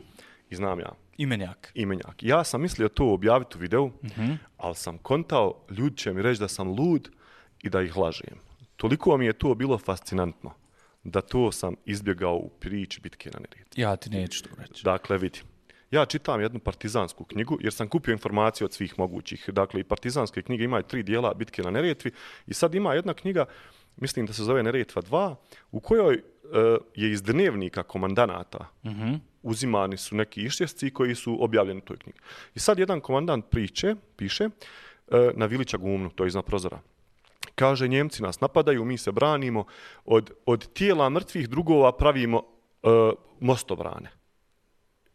i znam ja. Imenjak. Imenjak. Ja sam mislio to objaviti u videu, uh mhm. -huh. ali sam kontao, ljudi će mi reći da sam lud i da ih lažem. Toliko mi je to bilo fascinantno da to sam izbjegao u priči bitke na Neretvi. Ja ti neću to reći. Dakle, vidi ja čitam jednu partizansku knjigu, jer sam kupio informacije od svih mogućih. Dakle, i partizanske knjige imaju tri dijela bitke na Neretvi. I sad ima jedna knjiga, mislim da se zove Neretva 2, u kojoj uh, je iz dnevnika komandanata mhm. -huh. uzimani su neki išćesci koji su objavljeni u toj knjigi. I sad jedan komandant priče, piše uh, na Vilića gumnu, to je iznad prozora. Kaže, Njemci nas napadaju, mi se branimo, od, od tijela mrtvih drugova pravimo uh, mostobrane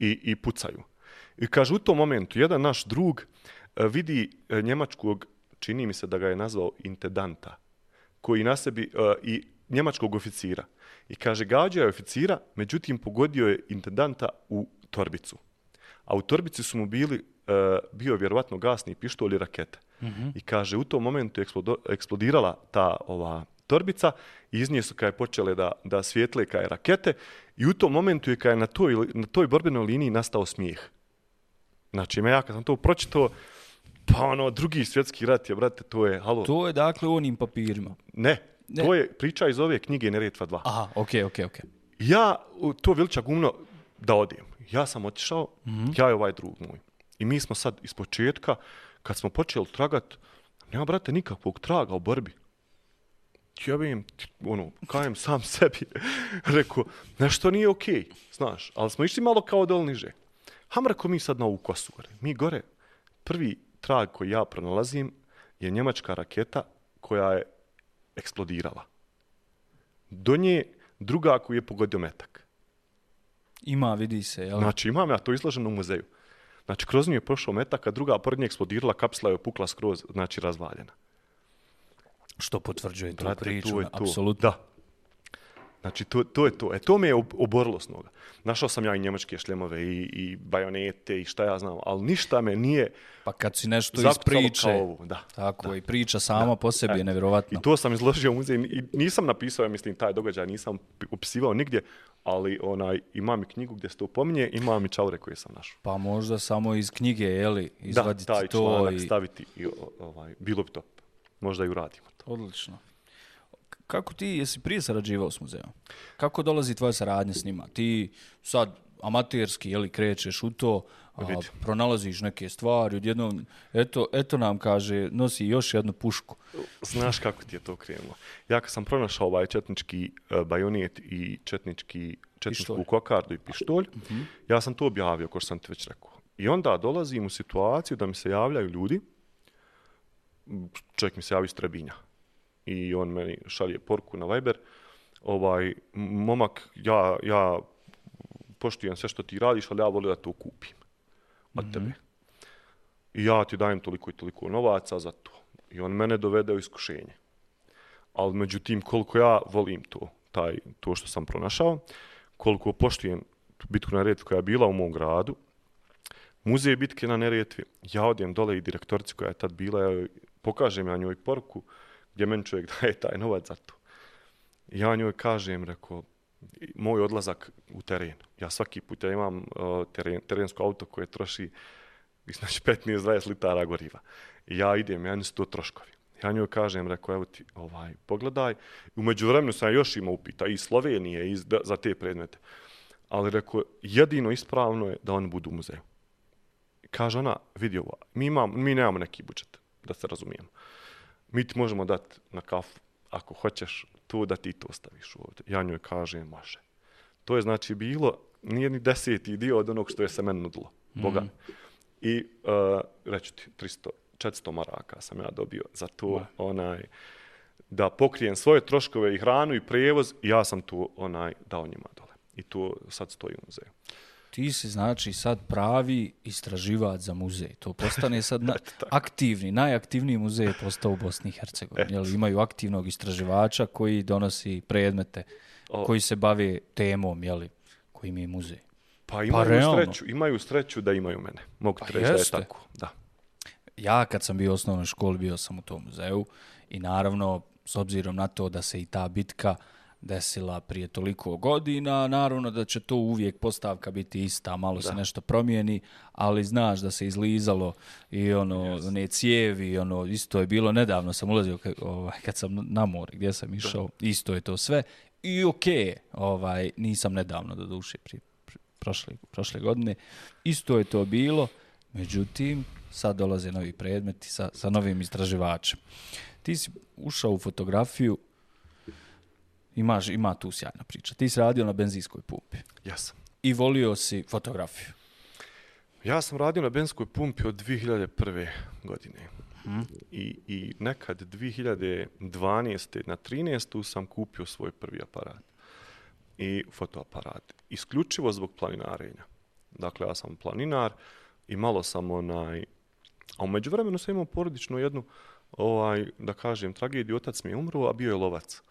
i, i pucaju. I kaže, u tom momentu, jedan naš drug uh, vidi uh, njemačkog, čini mi se da ga je nazvao intendanta, koji na sebi, uh, i njemačkog oficira. I kaže, gađa je oficira, međutim, pogodio je intendanta u torbicu. A u torbici su mu bili, uh, bio vjerovatno gasni pištolj i rakete. Mm -hmm. I kaže, u tom momentu je eksplodirala ta ova torbica i iz nje su kaj počele da, da svijetle kaj rakete i u tom momentu je kaj na toj, na toj borbenoj liniji nastao smijeh. Znači, ja kad sam to pročitao, pa ono, drugi svjetski rat je, brate, to je, halo. To je dakle u onim papirima. Ne, ne, to je priča iz ove knjige Neretva 2. Aha, okej, okay, okej, okay, okej. Okay. Ja, to veliča gumno, da odijem. Ja sam otišao, mm -hmm. ja i ovaj drug moj. I mi smo sad iz početka, kad smo počeli tragat, nema, brate, nikakvog traga u borbi. Ja bih ono, kajem sam sebi, rekao, nešto nije okej, okay, znaš, ali smo išli malo kao dol niže. Ham rekao mi sad na ovu kosu gore. Mi gore, prvi trag koji ja pronalazim je njemačka raketa koja je eksplodirala. Do nje druga koju je pogodio metak. Ima, vidi se, jel? Znači, imam ja to izloženo u muzeju. Znači, kroz nju je prošao metak, a druga pored nje eksplodirala, kapsla je pukla skroz, znači, razvaljena. Što potvrđuje tu priču, apsolutno. Da. Znači, to, to je to. E, to me je oborilo s noga. Našao sam ja i njemačke šljemove i, i bajonete i šta ja znam, ali ništa me nije Pa kad si nešto iz priče, ovo, da, tako, da. i priča sama da. po sebi e, je nevjerovatno. I to sam izložio u muzej i nisam napisao, ja mislim, taj događaj nisam upisivao nigdje, ali onaj, imam i knjigu gdje se to upominje, imam i čaure koje sam našao. Pa možda samo iz knjige, jeli, izvaditi to. Da, taj članak i... staviti, i, ovaj, bilo bi to. Možda i uradimo. Odlično. Kako ti, jesi prije sarađivao s muzejom? Kako dolazi tvoja saradnja s njima? Ti sad amaterski, jeli, krećeš u to, a, pronalaziš neke stvari, odjednom, eto, eto nam kaže, nosi još jednu pušku. Znaš kako ti je to krenulo? Ja kad sam pronašao ovaj četnički uh, bajonet i četnički, četničku pištolj. kokardu i pištolj, uh mhm. -huh. ja sam to objavio, ko što sam ti već rekao. I onda dolazim u situaciju da mi se javljaju ljudi, čovjek mi se javi iz Trebinja, i on meni šalje porku na Viber. Ovaj, momak, ja, ja poštujem sve što ti radiš, ali ja volim da to kupim od mm -hmm. tebe. I ja ti dajem toliko i toliko novaca za to. I on mene dovede u iskušenje. Ali međutim, koliko ja volim to, taj, to što sam pronašao, koliko poštujem bitku na Neretvi koja je bila u mom gradu, muzej bitke na Neretvi, ja odijem dole i direktorici koja je tad bila, pokažem ja njoj poruku, gdje meni čovjek daje taj novac za to. Ja njoj kažem, rekao, moj odlazak u teren. Ja svaki put ja imam uh, teren, terensko auto koje troši znači 15-20 litara goriva. I ja idem, ja nisu to troškovi. Ja njoj kažem, rekao, evo ti, ovaj, pogledaj. Umeđu vremenu sam još imao upita i Slovenije i za te predmete. Ali rekao, jedino ispravno je da oni budu u muzeju. Kaže ona, vidi ovo, mi, imam, mi nemamo neki budžet, da se razumijemo mi ti možemo dati na kafu, ako hoćeš, to da ti to ostaviš ovdje. Ja njoj kažem, može. To je znači bilo, nije ni deseti dio od onog što je se meni nudilo. Boga. Mm. I uh, reću ti, 300, 400 maraka sam ja dobio za to, Ma. onaj, da pokrijem svoje troškove i hranu i prijevoz, ja sam to onaj dao njima dole. I to sad stoji u muzeju ti si znači sad pravi istraživač za muzej. To postane sad na, aktivni, najaktivniji muzej je postao u Bosni i Hercegovini. Jel, imaju aktivnog istraživača koji donosi predmete, o. koji se bave temom, jeli, koji mi je muzej. Pa, pa imaju, pa sreću, imaju sreću da imaju mene. Mogu pa reći da je tako. Da. Ja kad sam bio u osnovnoj školi, bio sam u tom muzeju i naravno, s obzirom na to da se i ta bitka desila prije toliko godina, naravno da će to uvijek postavka biti ista, malo da. se nešto promijeni, ali znaš da se izlizalo i ono, yes. ne cijevi, ono, isto je bilo nedavno, sam ulazio ovaj, kad sam na more, gdje sam išao, da. isto je to sve. I okej, okay, ovaj, nisam nedavno do duše pri, pri, prošle, prošle godine, isto je to bilo, međutim, sad dolaze novi predmeti sa, sa novim istraživačem. Ti si ušao u fotografiju, Imaš, ima tu sjajna priča. Ti si radio na benzinskoj pumpi. Ja sam. I volio si fotografiju. Ja sam radio na benzinskoj pumpi od 2001. godine. I, I nekad 2012. na 13. sam kupio svoj prvi aparat i fotoaparat. Isključivo zbog planinarenja. Dakle, ja sam planinar i malo sam onaj... A umeđu vremenu sam imao porodičnu jednu, ovaj, da kažem, tragediju. Otac mi je umro, a bio je lovac.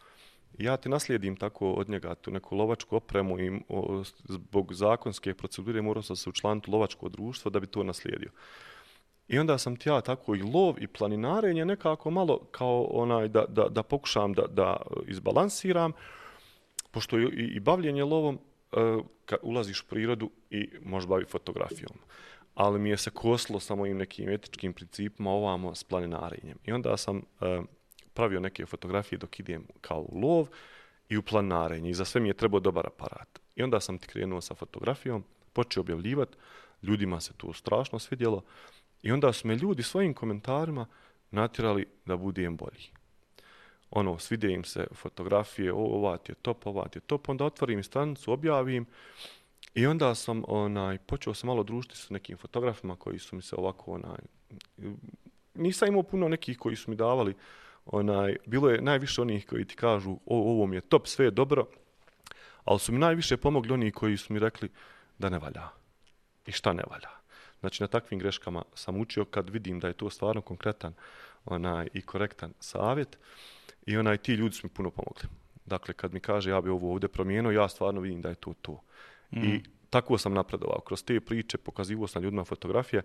Ja ti naslijedim tako od njega tu neku lovačku opremu i o, zbog zakonske procedure morao sam se učlaniti lovačko društvo da bi to naslijedio. I onda sam ti ja tako i lov i planinarenje nekako malo kao onaj da, da, da pokušam da, da izbalansiram, pošto i, i bavljenje lovom, e, kad ulaziš u prirodu i možeš baviti fotografijom. Ali mi je se koslo sa mojim nekim etičkim principima ovamo s planinarenjem. I onda sam e, pravio neke fotografije dok idem kao u lov i u planarenje I za sve mi je trebao dobar aparat. I onda sam ti krenuo sa fotografijom, počeo objavljivati, ljudima se to strašno svidjelo. I onda su me ljudi svojim komentarima natjerali da budem bolji. Ono, svide im se fotografije, o, ova ti je top, ova ti je top, onda otvorim stranicu, objavim i onda sam onaj, počeo sam malo družiti sa nekim fotografima koji su mi se ovako, onaj, nisam imao puno nekih koji su mi davali, onaj, bilo je najviše onih koji ti kažu, o, ovo mi je top, sve je dobro, ali su mi najviše pomogli oni koji su mi rekli da ne valja. I šta ne valja? Znači, na takvim greškama sam učio kad vidim da je to stvarno konkretan onaj, i korektan savjet i onaj, ti ljudi su mi puno pomogli. Dakle, kad mi kaže ja bi ovo ovdje promijenio, ja stvarno vidim da je to to. Mm. I tako sam napredovao. Kroz te priče pokazivo sam ljudima fotografije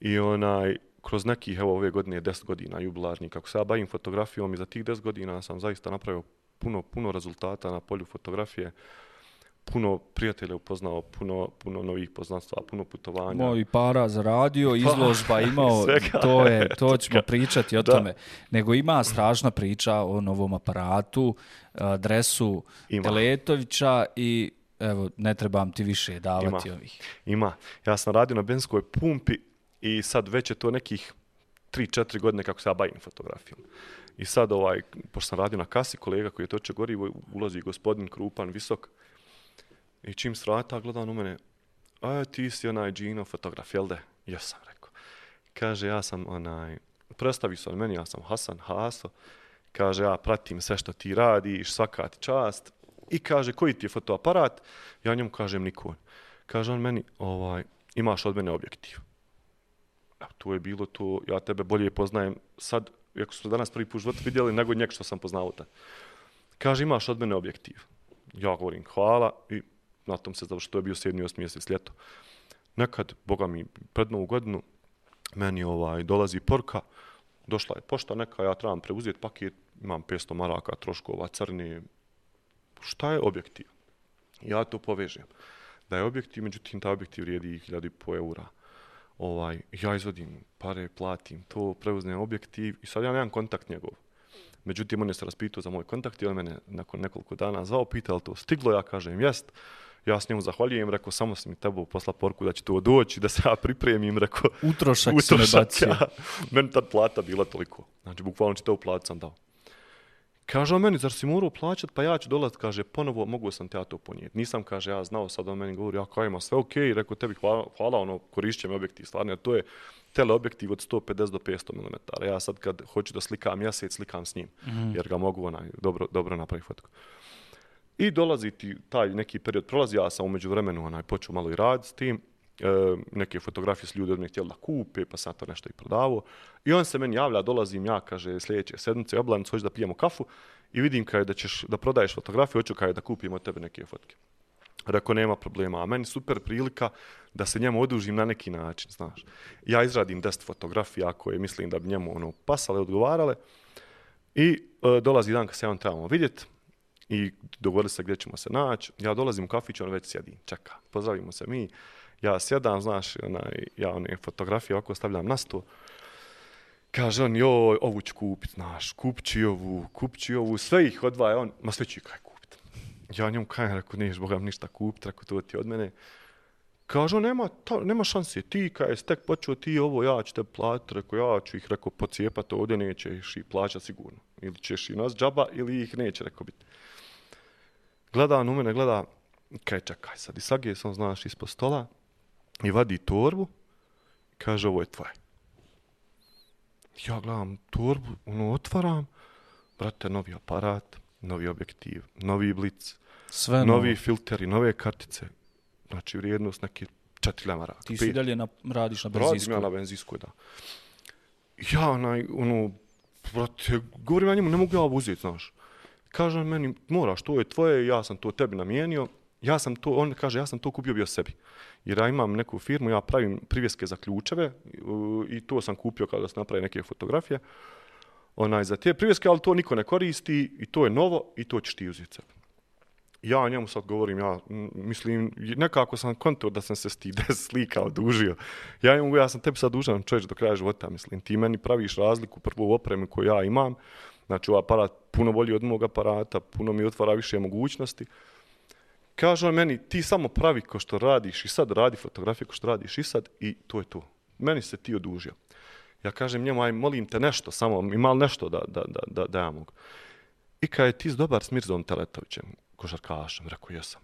i onaj, kroz nekih, evo ove godine, 10 godina jubilarni, kako se ja bavim fotografijom i za tih 10 godina sam zaista napravio puno, puno rezultata na polju fotografije puno prijatelja upoznao, puno, puno novih poznanstva, puno putovanja. Moj para zaradio, pa, izložba imao, to, je, to ćemo pričati o da. tome. Nego ima strašna priča o novom aparatu, adresu ima. Teletovića i evo, ne trebam ti više davati ima. ovih. Ima. Ja sam radio na benskoj pumpi i sad već je to nekih 3-4 godine kako se ja bavim fotografijom. I sad, ovaj, pošto sam radio na kasi, kolega koji je toče gorivo, ulazi gospodin Krupan, visok, I čim svrata gleda u mene, a ti si onaj Gino fotograf, jel de? Ja sam rekao. Kaže, ja sam onaj, predstavi se on meni, ja sam Hasan Haso. Kaže, ja pratim sve što ti radiš, svaka ti čast. I kaže, koji ti je fotoaparat? Ja njemu kažem, Nikon. Kaže on meni, ovaj, imaš od mene objektiv. To je bilo to, ja tebe bolje poznajem sad, ako smo danas prvi put život vidjeli, nego njeg što sam poznao te. Kaže, imaš od mene objektiv. Ja govorim, hvala. I na tom se završi, to je bio 7. 8. mjesec ljeto. Nekad, boga mi, pred novu godinu, meni ovaj dolazi porka, došla je pošta neka, ja trebam preuzeti paket, imam 500 maraka troškova crni, šta je objektiv? Ja to povežem. Da je objektiv, međutim, ta objektiv vrijedi 1000 po eura. Ovaj, ja izvodim pare, platim to, preuznem objektiv i sad ja nemam kontakt njegov. Međutim, on je se raspitao za moj kontakt i on mene nakon nekoliko dana zvao, pitao to stiglo, ja kažem jest ja s njemu zahvaljujem, rekao, samo sam mi tebao posla porku da će to doći, da se ja pripremim, rekao, utrošak, utrošak se ne bacio. Ja. Meni tad plata bila toliko. Znači, bukvalno će to platu sam dao. Kaže on meni, zar si morao plaćat, pa ja ću dolaz, kaže, ponovo mogu sam te ja to ponijeti. Nisam, kaže, ja znao, sad on meni govori, ja kao ima sve okej, okay. rekao, tebi hvala, hvala ono, korišćem objektiv, stvarno, to je teleobjektiv od 150 do 500 mm. Ja sad kad hoću da slikam mjesec, slikam s njim, mm. jer ga mogu onaj, dobro, dobro napraviti fotku. I dolazi ti taj neki period prolazi, ja sam umeđu vremenu onaj, počeo malo i rad s tim, e, neke fotografije s ljudi od mene htjeli da kupe, pa sam to nešto i prodavao. I on se meni javlja, dolazim ja, kaže, sljedeće sedmice, oblanicu, hoćeš da pijemo kafu i vidim kaj da ćeš da prodaješ fotografije, hoću kaj da kupim od tebe neke fotke. Rekao, nema problema, a meni super prilika da se njemu odužim na neki način, znaš. Ja izradim 10 fotografija koje mislim da bi njemu ono, pasale, odgovarale i e, dolazi dan kad se on trebamo vidjeti, i dogovorili se gdje ćemo se naći. Ja dolazim u kafić, on već sjedi, čeka, pozdravimo se mi. Ja sjedam, znaš, onaj, ja one fotografije oko stavljam na sto. Kaže on, joj, ovu ću kupit, znaš, kupit ću ovu, kupit ću ovu, sve ih odvaja, on, ma sve ću kaj kupit. Ja njom kajem, rekao, niješ Boga ništa kupit, rekao, to ti od mene. Kaže on, nema, ta, nema šanse, ti kaj je tek počeo, ti ovo, ja ću te platiti, rekao, ja ću ih, rekao, pocijepat, ovdje nećeš i plaća sigurno. Ili ćeš i nas džaba, ili ih neće, rekao, biti gleda on u mene, gleda, kaj čekaj sad, i sad je sam, znaš, ispod stola i vadi torbu, kaže, ovo je tvoje. Ja gledam torbu, ono, otvaram, brate, novi aparat, novi objektiv, novi blic, Sve novi novo. filteri, nove kartice. Znači, vrijednost neki 4 lemara. Ti si dalje na, radiš na Radim benzinsku. ja na benzinskoj, da. Ja, onaj, ono, brate, govorim ja njemu, ne mogu ja ovo uzeti, znaš. Kaže on meni, moraš, to je tvoje, ja sam to tebi namijenio. Ja sam to, on kaže, ja sam to kupio bio sebi. Jer ja imam neku firmu, ja pravim privjeske za ključeve i to sam kupio kada sam napravio neke fotografije. Onaj, za te privjeske, ali to niko ne koristi i to je novo i to ćeš ti uzeti sebi. Ja njemu sad govorim, ja mislim, nekako sam konto da sam se s ti des slika odužio. Ja njemu, ja sam tebi sad dužan čovječ do kraja života, mislim, ti meni praviš razliku prvo u opremi koju ja imam, znači ovaj aparat puno bolji od mog aparata, puno mi otvara više mogućnosti. Kaže on meni, ti samo pravi ko što radiš i sad radi fotografije ko što radiš i sad i to je to. Meni se ti odužio. Ja kažem njemu, aj molim te nešto, samo ima li nešto da, da, da, da, da ja mogu. I kad je ti dobar s Mirzom Teletovićem, košarkašem, rekao jesam.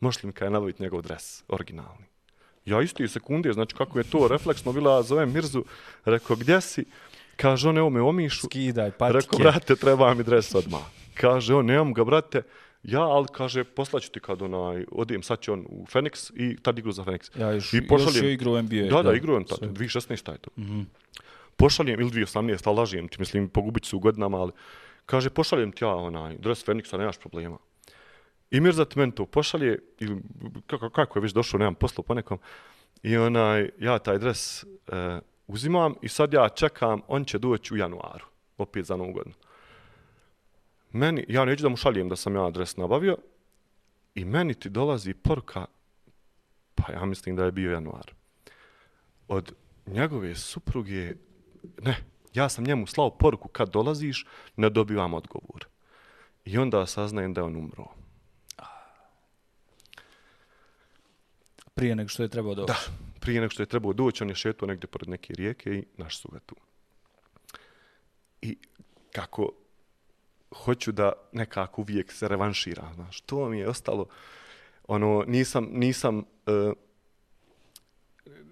Možeš li mi kaj nabaviti njegov dres, originalni? Ja isti sekunde, znači kako je to refleksno bila, zovem Mirzu, rekao gdje si? Kaže on, evo me omišu. Skidaj patike. Rekao, brate, treba mi dres odmah. Kaže on, nemam ga, brate, ja, ali kaže, poslaću ti kad onaj, odijem, sad će on u Phoenix i tad igru za Phoenix. Ja još, I još pošaljem- je igrao u NBA. Da, da, igrao on tad, sve. 2016. je to. Mhm. Pošaljem, ili 2018, ali lažijem ti, mislim, pogubit ću se u godinama, ali kaže, pošaljem ti ja onaj, dres Phoenixa, nemaš problema. I Mirza ti meni to pošalje, ili kako, kako je već došao, nemam posla po nekom, i onaj, ja taj dres e, uzimam i sad ja čekam, on će doći u januaru, opet za novu godinu. Meni, ja neću da mu šaljem da sam ja dres nabavio, i meni ti dolazi poruka, pa ja mislim da je bio januar, od njegove supruge, ne, ja sam njemu slao poruku kad dolaziš, ne dobivam odgovor. I onda saznajem da je on umro. Prije nego što je trebao doći. Da, prije nego što je trebao doći, on je šetao negdje pored neke rijeke i naš su ga tu. I kako hoću da nekako uvijek se revanšira, znaš, to mi je ostalo, ono, nisam, nisam, uh,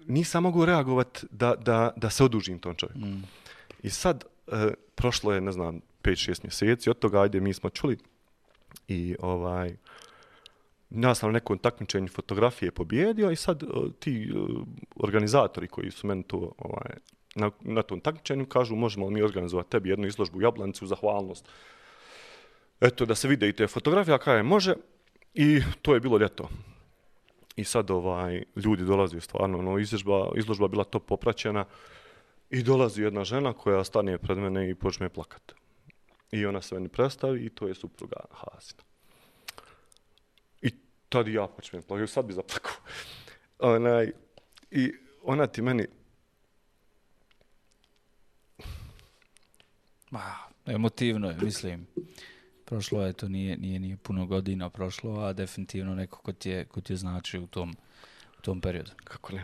nisam mogu reagovat da, da, da se odužim tom čovjeku. Mm. I sad, e, prošlo je, ne znam, 5-6 mjeseci, od toga, ajde, mi smo čuli i ovaj, ja sam na nekom takmičenju fotografije pobjedio i sad e, ti e, organizatori koji su meni to ovaj, na, na tom takmičenju kažu možemo li mi organizovati tebi jednu izložbu u Jablanici u zahvalnost. Eto, da se vide i te fotografije, a kada je može. I to je bilo ljeto. I sad ovaj, ljudi dolaze stvarno, ono, izložba, izložba bila to popraćena. I dolazi jedna žena koja stane pred mene i počne plakat. I ona se meni predstavi i to je supruga Hasina. I tad ja počnem plakati, sad bi zaplakao. Onaj, I ona ti meni, Ma, emotivno je, mislim. Prošlo je, to nije, nije, nije puno godina prošlo, a definitivno neko ko ti je, ko ti je znači u tom, u tom periodu. kako ne,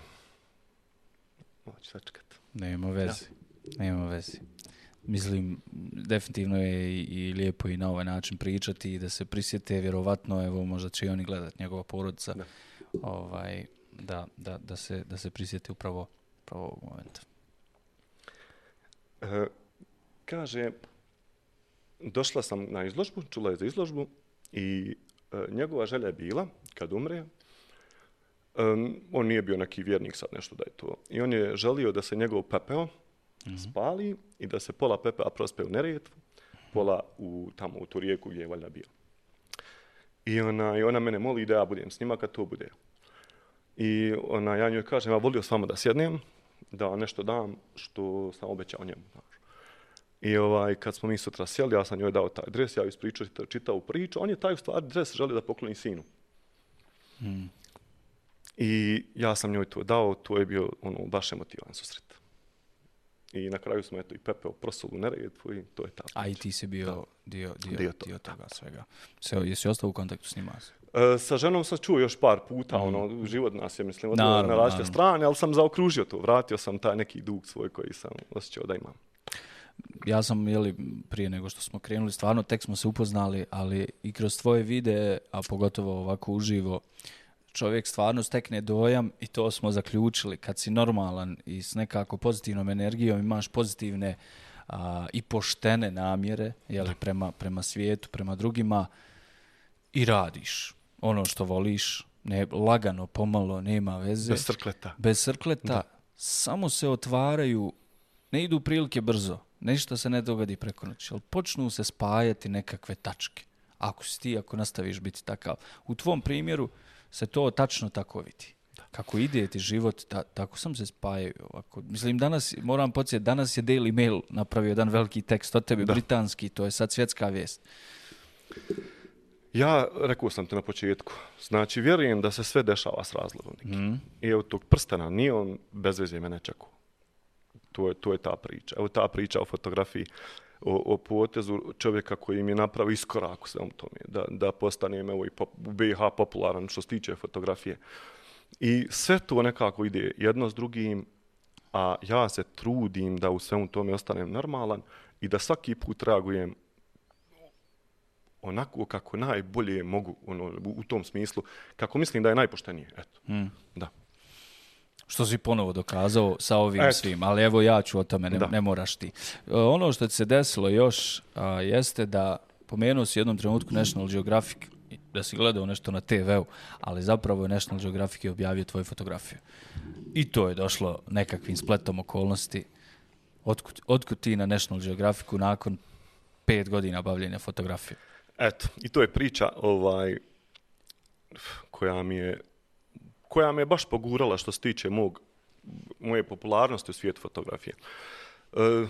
moći sačekat. Nema veze. Nema veze. Mislim, definitivno je i, i lijepo i na ovaj način pričati i da se prisjete, vjerovatno, evo, možda će i oni gledat njegova porodica, Da. ovaj, da, da, da, se, da se prisjeti upravo, upravo ovog momenta. E, kaže, došla sam na izložbu, čula je za izložbu i e, njegova želja je bila, kad umre, um, on nije bio neki vjernik sad nešto da je to, i on je želio da se njegov pepeo spali i da se pola pepea prospe u Neretvu, pola u, tamo u tu rijeku gdje je valjda bio. I ona, I ona mene moli da ja budem s njima kad to bude. I ona, ja njoj kažem, ja volio s vama da sjednem, da nešto dam što sam obećao njemu. I ovaj, kad smo mi sutra sjeli, ja sam njoj dao taj dres, ja ispričao, čitao, čitao priču, on je taj u stvari dres želio da pokloni sinu. Mm. I ja sam njoj to dao, to je bio ono, baš emotivan susret. I na kraju smo eto i pepeo prosolu Neretvu i to je ta A i ti si bio dio, dio, Dio dio, toga, toga svega. Se, jesi ostao u kontaktu s njima? E, sa ženom sam čuo još par puta, ono, život nas je, mislim, Naravno, na različite strane, ali sam zaokružio to, vratio sam taj neki dug svoj koji sam osjećao da imam. Ja sam, jeli, prije nego što smo krenuli, stvarno tek smo se upoznali, ali i kroz tvoje videe, a pogotovo ovako uživo, čovjek stvarno stekne dojam i to smo zaključili. Kad si normalan i s nekako pozitivnom energijom imaš pozitivne a, i poštene namjere jeli, prema, prema svijetu, prema drugima i radiš ono što voliš, ne, lagano, pomalo, nema veze. Bez srkleta. Bez srkleta. Da. Samo se otvaraju, ne idu prilike brzo, ništa se ne dogadi preko noći, ali počnu se spajati nekakve tačke. Ako si ti, ako nastaviš biti takav. U tvom primjeru se to tačno tako vidi. Kako ide ti život, ta, tako sam se spajaju. Ovako. Mislim, danas, moram podsjetiti, danas je Daily Mail napravio jedan veliki tekst o tebi, da. britanski, to je sad svjetska vijest. Ja, rekao sam te na početku, znači vjerujem da se sve dešava s razlogom. Mm. I evo tog prstena, nije on bez veze mene čekao. To je, to je ta priča. Evo ta priča o fotografiji, o, o potezu čovjeka koji im je napravio iskorak u svem tome, da, da postanem evo, i pop, u BiH popularan što se tiče fotografije. I sve to nekako ide jedno s drugim, a ja se trudim da u svemu tome ostanem normalan i da svaki put reagujem onako kako najbolje mogu ono, u tom smislu, kako mislim da je najpoštenije. Eto. Mm. Da. Što si ponovo dokazao sa ovim Eto. svim, ali evo ja ću o tome, ne, ne moraš ti. E, ono što ti se desilo još a, jeste da pomenuo si jednom trenutku National Geographic, da si gledao nešto na TV-u, ali zapravo je National Geographic je objavio tvoju fotografiju. I to je došlo nekakvim spletom okolnosti. Otkud, otkud ti na National Geographicu nakon pet godina bavljenja fotografije? Eto, i to je priča ovaj koja mi je koja me baš pogurala što se tiče mog, moje popularnosti u svijetu fotografije. E,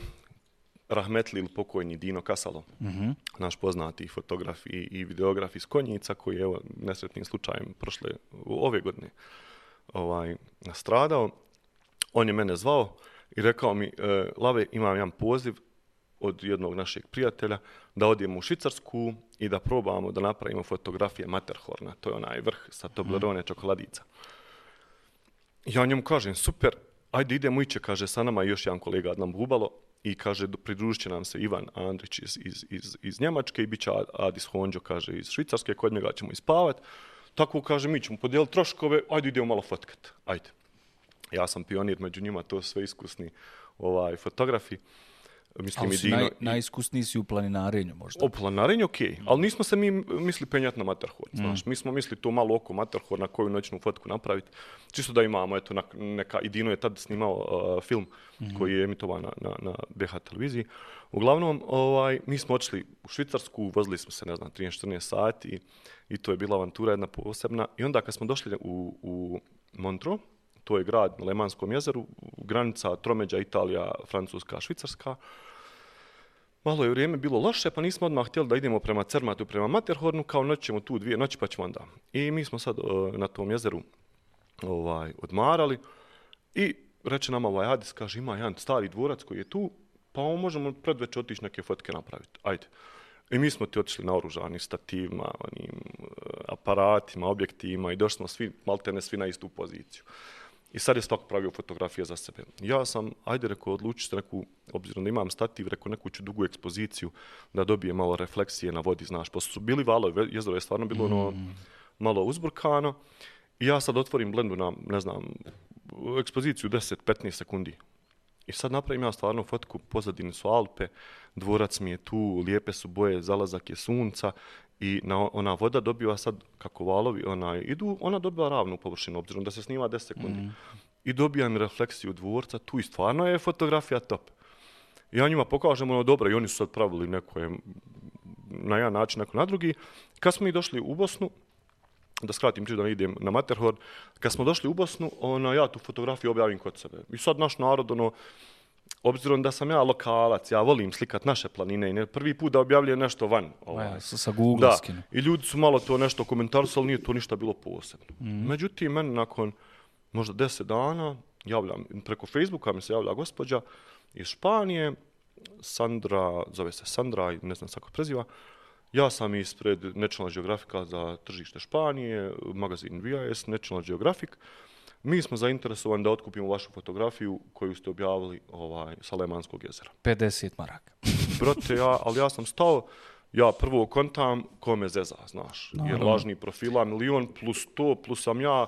Rahmetli ili pokojni Dino Kasalo, mm -hmm. naš poznati fotograf i, i videograf iz Konjica, koji je evo, nesretnim slučajem prošle, ove godine ovaj, nastradao. On je mene zvao i rekao mi, e, Lave, imam jedan poziv od jednog našeg prijatelja da odijemo u Švicarsku i da probamo da napravimo fotografije Matterhorna. To je onaj vrh sa Toblerone mm. čokoladica. Ja njemu kažem, super, ajde idemo iće, kaže, sa nama još jedan kolega Adnan Bubalo i kaže, pridružit nam se Ivan Andrić iz, iz, iz, iz Njemačke i bit će Adis Honđo, kaže, iz Švicarske, kod njega ćemo ispavat. Tako kaže, mi ćemo podijeliti troškove, ajde idemo malo fotkat, ajde. Ja sam pionir među njima, to sve iskusni ovaj, fotografi. Mislim, ali si Dino, naj, najiskusniji si u planinarenju možda. U planinarenju, okej. Okay. Mm. Ali nismo se mi misli penjati na Matterhorn. Mm. Znaš, mi smo misli to malo oko Matterhorn na koju noćnu fotku napraviti. Čisto da imamo, eto, neka, i Dino je tad snimao uh, film mm. koji je emitovan na, na, na BH televiziji. Uglavnom, ovaj, mi smo očeli u Švicarsku, vozili smo se, ne znam, 13-14 sati i, i to je bila avantura jedna posebna. I onda kad smo došli u, u Montreux, to je grad na Lemanskom jezeru, granica Tromeđa, Italija, Francuska, Švicarska. Malo je vrijeme bilo loše, pa nismo odmah htjeli da idemo prema Cermatu, prema Materhornu, kao noćemo tu dvije noći, pa ćemo onda. I mi smo sad uh, na tom jezeru ovaj, odmarali i reče nam ovaj Adis, kaže, ima jedan stari dvorac koji je tu, pa možemo predveće otići neke fotke napraviti. Ajde. I mi smo ti otišli na oružani stativima, onim, e, aparatima, objektivima i došli smo svi, maltene svi na istu poziciju. I sad je svako pravio fotografije za sebe. Ja sam, ajde rekao, odlučit se neku, obzirom da imam stativ, rekao neku ću dugu ekspoziciju da dobije malo refleksije na vodi, znaš. Pošto su bili valovi, jezero je stvarno bilo ono, mm. malo uzburkano. I ja sad otvorim blendu na, ne znam, ekspoziciju 10-15 sekundi. I sad napravim ja stvarno fotku, pozadine su Alpe, dvorac mi je tu, lijepe su boje, zalazak je sunca i na, ona voda dobiva sad, kako valovi ona idu, ona dobiva ravnu površinu, obzirom da se snima 10 sekundi. Mm. I dobijam refleksiju dvorca, tu i stvarno je fotografija top. I ja njima pokažem ono dobro i oni su sad pravili neko je, na jedan način, neko na drugi. Kad smo mi došli u Bosnu, da skratim čisto da idem na Matterhorn, kad smo došli u Bosnu, ona, ja tu fotografiju objavim kod sebe. I sad naš narod, ono, obzirom da sam ja lokalac, ja volim slikat naše planine i ne, prvi put da objavljujem nešto van. Ovaj. Ja, sa, sa Google da. skinu. I ljudi su malo to nešto komentarsali, ali nije to ništa bilo posebno. Mm. Međutim, meni nakon možda deset dana, javljam, preko Facebooka mi se javlja gospođa iz Španije, Sandra, zove se Sandra, ne znam kako preziva, Ja sam ispred National Geographica za tržište Španije, magazin VIS, National Geographic. Mi smo zainteresovani da otkupimo vašu fotografiju koju ste objavili ovaj, sa Lemanskog jezera. 50 maraka. Brate, ja, ali ja sam stao, ja prvo kontam ko me zeza, znaš. Jer Naravno. lažni profila, milion plus to, plus sam ja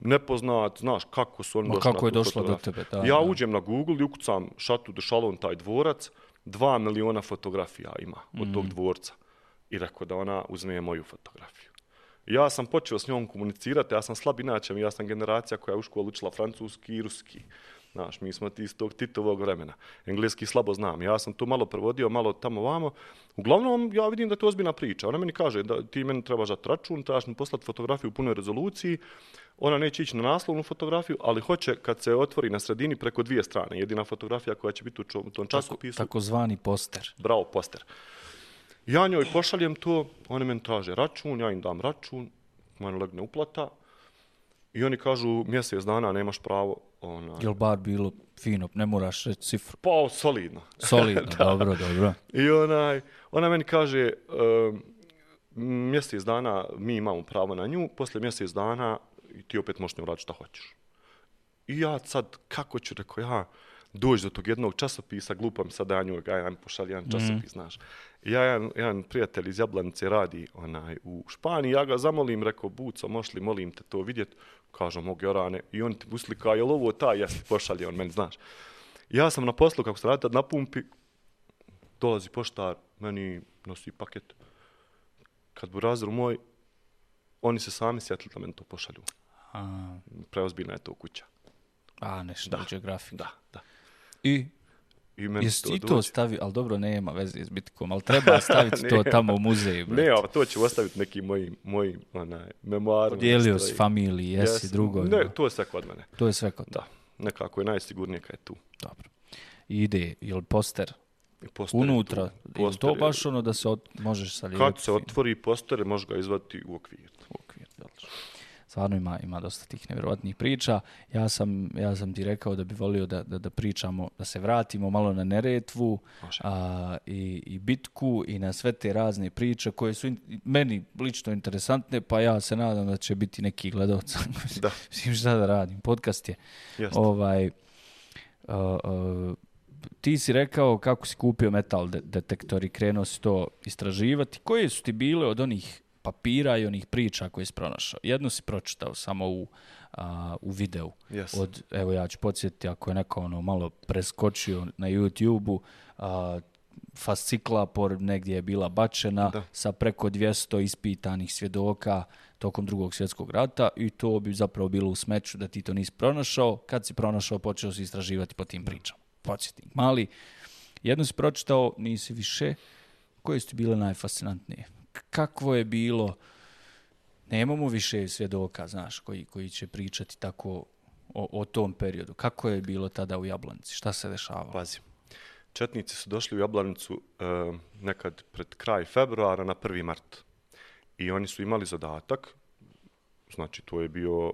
nepoznat, znaš, kako su oni Ma došli kako na je došlo do tebe, da, ja da. uđem na Google i ukucam šatu de šalon taj dvorac, dva miliona fotografija ima od Mm. tog dvorca. I rekao da ona uzme moju fotografiju. Ja sam počeo s njom komunicirati, ja sam slab inače, ja sam generacija koja je u školu učila francuski i ruski. Znaš, mi smo ti iz tog Titovog vremena. Engleski slabo znam. Ja sam to malo prevodio, malo tamo vamo. Uglavnom, ja vidim da je to ozbiljna priča. Ona meni kaže da ti meni trebaš dati račun, trebaš mi poslati fotografiju u punoj rezoluciji. Ona neće ići na naslovnu fotografiju, ali hoće kad se otvori na sredini preko dvije strane. Jedina fotografija koja će biti u tom časopisu. Takozvani poster. Bravo, poster. Ja njoj pošaljem to, oni meni traže račun, ja im dam račun, meni legne uplata i oni kažu mjesec dana nemaš pravo. Ona, Jel bar bilo fino, ne moraš reći cifru. pa solidno. Solidno, dobro, dobro. I onaj, ona meni kaže, um, mjesec dana mi imamo pravo na nju, poslije mjesec dana ti opet možeš ne uraditi šta hoćeš. I ja sad, kako ću, rekao ja, doći do tog jednog časopisa, glupa mi sad da ja nju, ja nam pošaljem jedan časopis, znaš. Ja, jedan, jedan prijatelj iz Jablanice radi onaj, u Španiji, ja ga zamolim, rekao, Buco, moš li, molim te to vidjet? Kažem, mogu Jorane. I on ti uslika, je li ovo ta, jesi, pošalje on meni, znaš. Ja sam na poslu, kako se radi, na pumpi, dolazi poštar, meni nosi paket. Kad bu razru moj, oni se sami sjetili da meni to pošalju. A, Preozbiljna je to kuća. a National Geographic. Da, da. I I meni jesi to i to dođe. stavio, ali dobro, nema veze s bitkom, ali treba staviti to tamo u muzeju. Ne, a to ću ostaviti neki mojim, mojim onaj, memoarima. Dijelio isto si i- familiji, jesi Jes- drugo. Ne, to je sve kod mene. To je sve kod Da, nekako je najsigurnije kad je tu. Dobro. I ide, jel poster I poster je tu. unutra, je li Poster to je- baš ono da se od, možeš sa Kad se otvori poster, može ga izvati u okvir. okvir. odlično. Stvarno ima, ima dosta tih nevjerojatnih priča. Ja sam, ja sam ti rekao da bi volio da, da, da pričamo, da se vratimo malo na Neretvu Može. a, i, i bitku i na sve te razne priče koje su in- meni lično interesantne, pa ja se nadam da će biti neki gledalca. Da. Mislim šta da radim, podcast je. Jeste. Ovaj, uh, uh, ti si rekao kako si kupio metal de- detektor i krenuo si to istraživati. Koje su ti bile od onih papira i onih priča koje si pronašao? Jednu si pročitao samo u, a, u videu. Yes. Od, evo ja ću podsjetiti ako je neko ono malo preskočio na YouTube-u, fascikla por negdje je bila bačena Da. sa preko 200 ispitanih svjedoka tokom drugog svjetskog rata i to bi zapravo bilo u smeću da ti to nisi pronašao. Kad si pronašao, počeo si istraživati po tim pričama. Podsjetnik mali. Jedno si pročitao, nisi više. Koje su ti bile najfascinantnije? Kakvo je bilo... Nemamo više svjedoka, znaš, koji, koji će pričati tako o, o tom periodu. Kako je bilo tada u Jablanici? Šta se dešavalo? Pazi. Četnici su došli u Jablanicu e, nekad pred kraj februara na 1. mart. I oni su imali zadatak, znači to je bio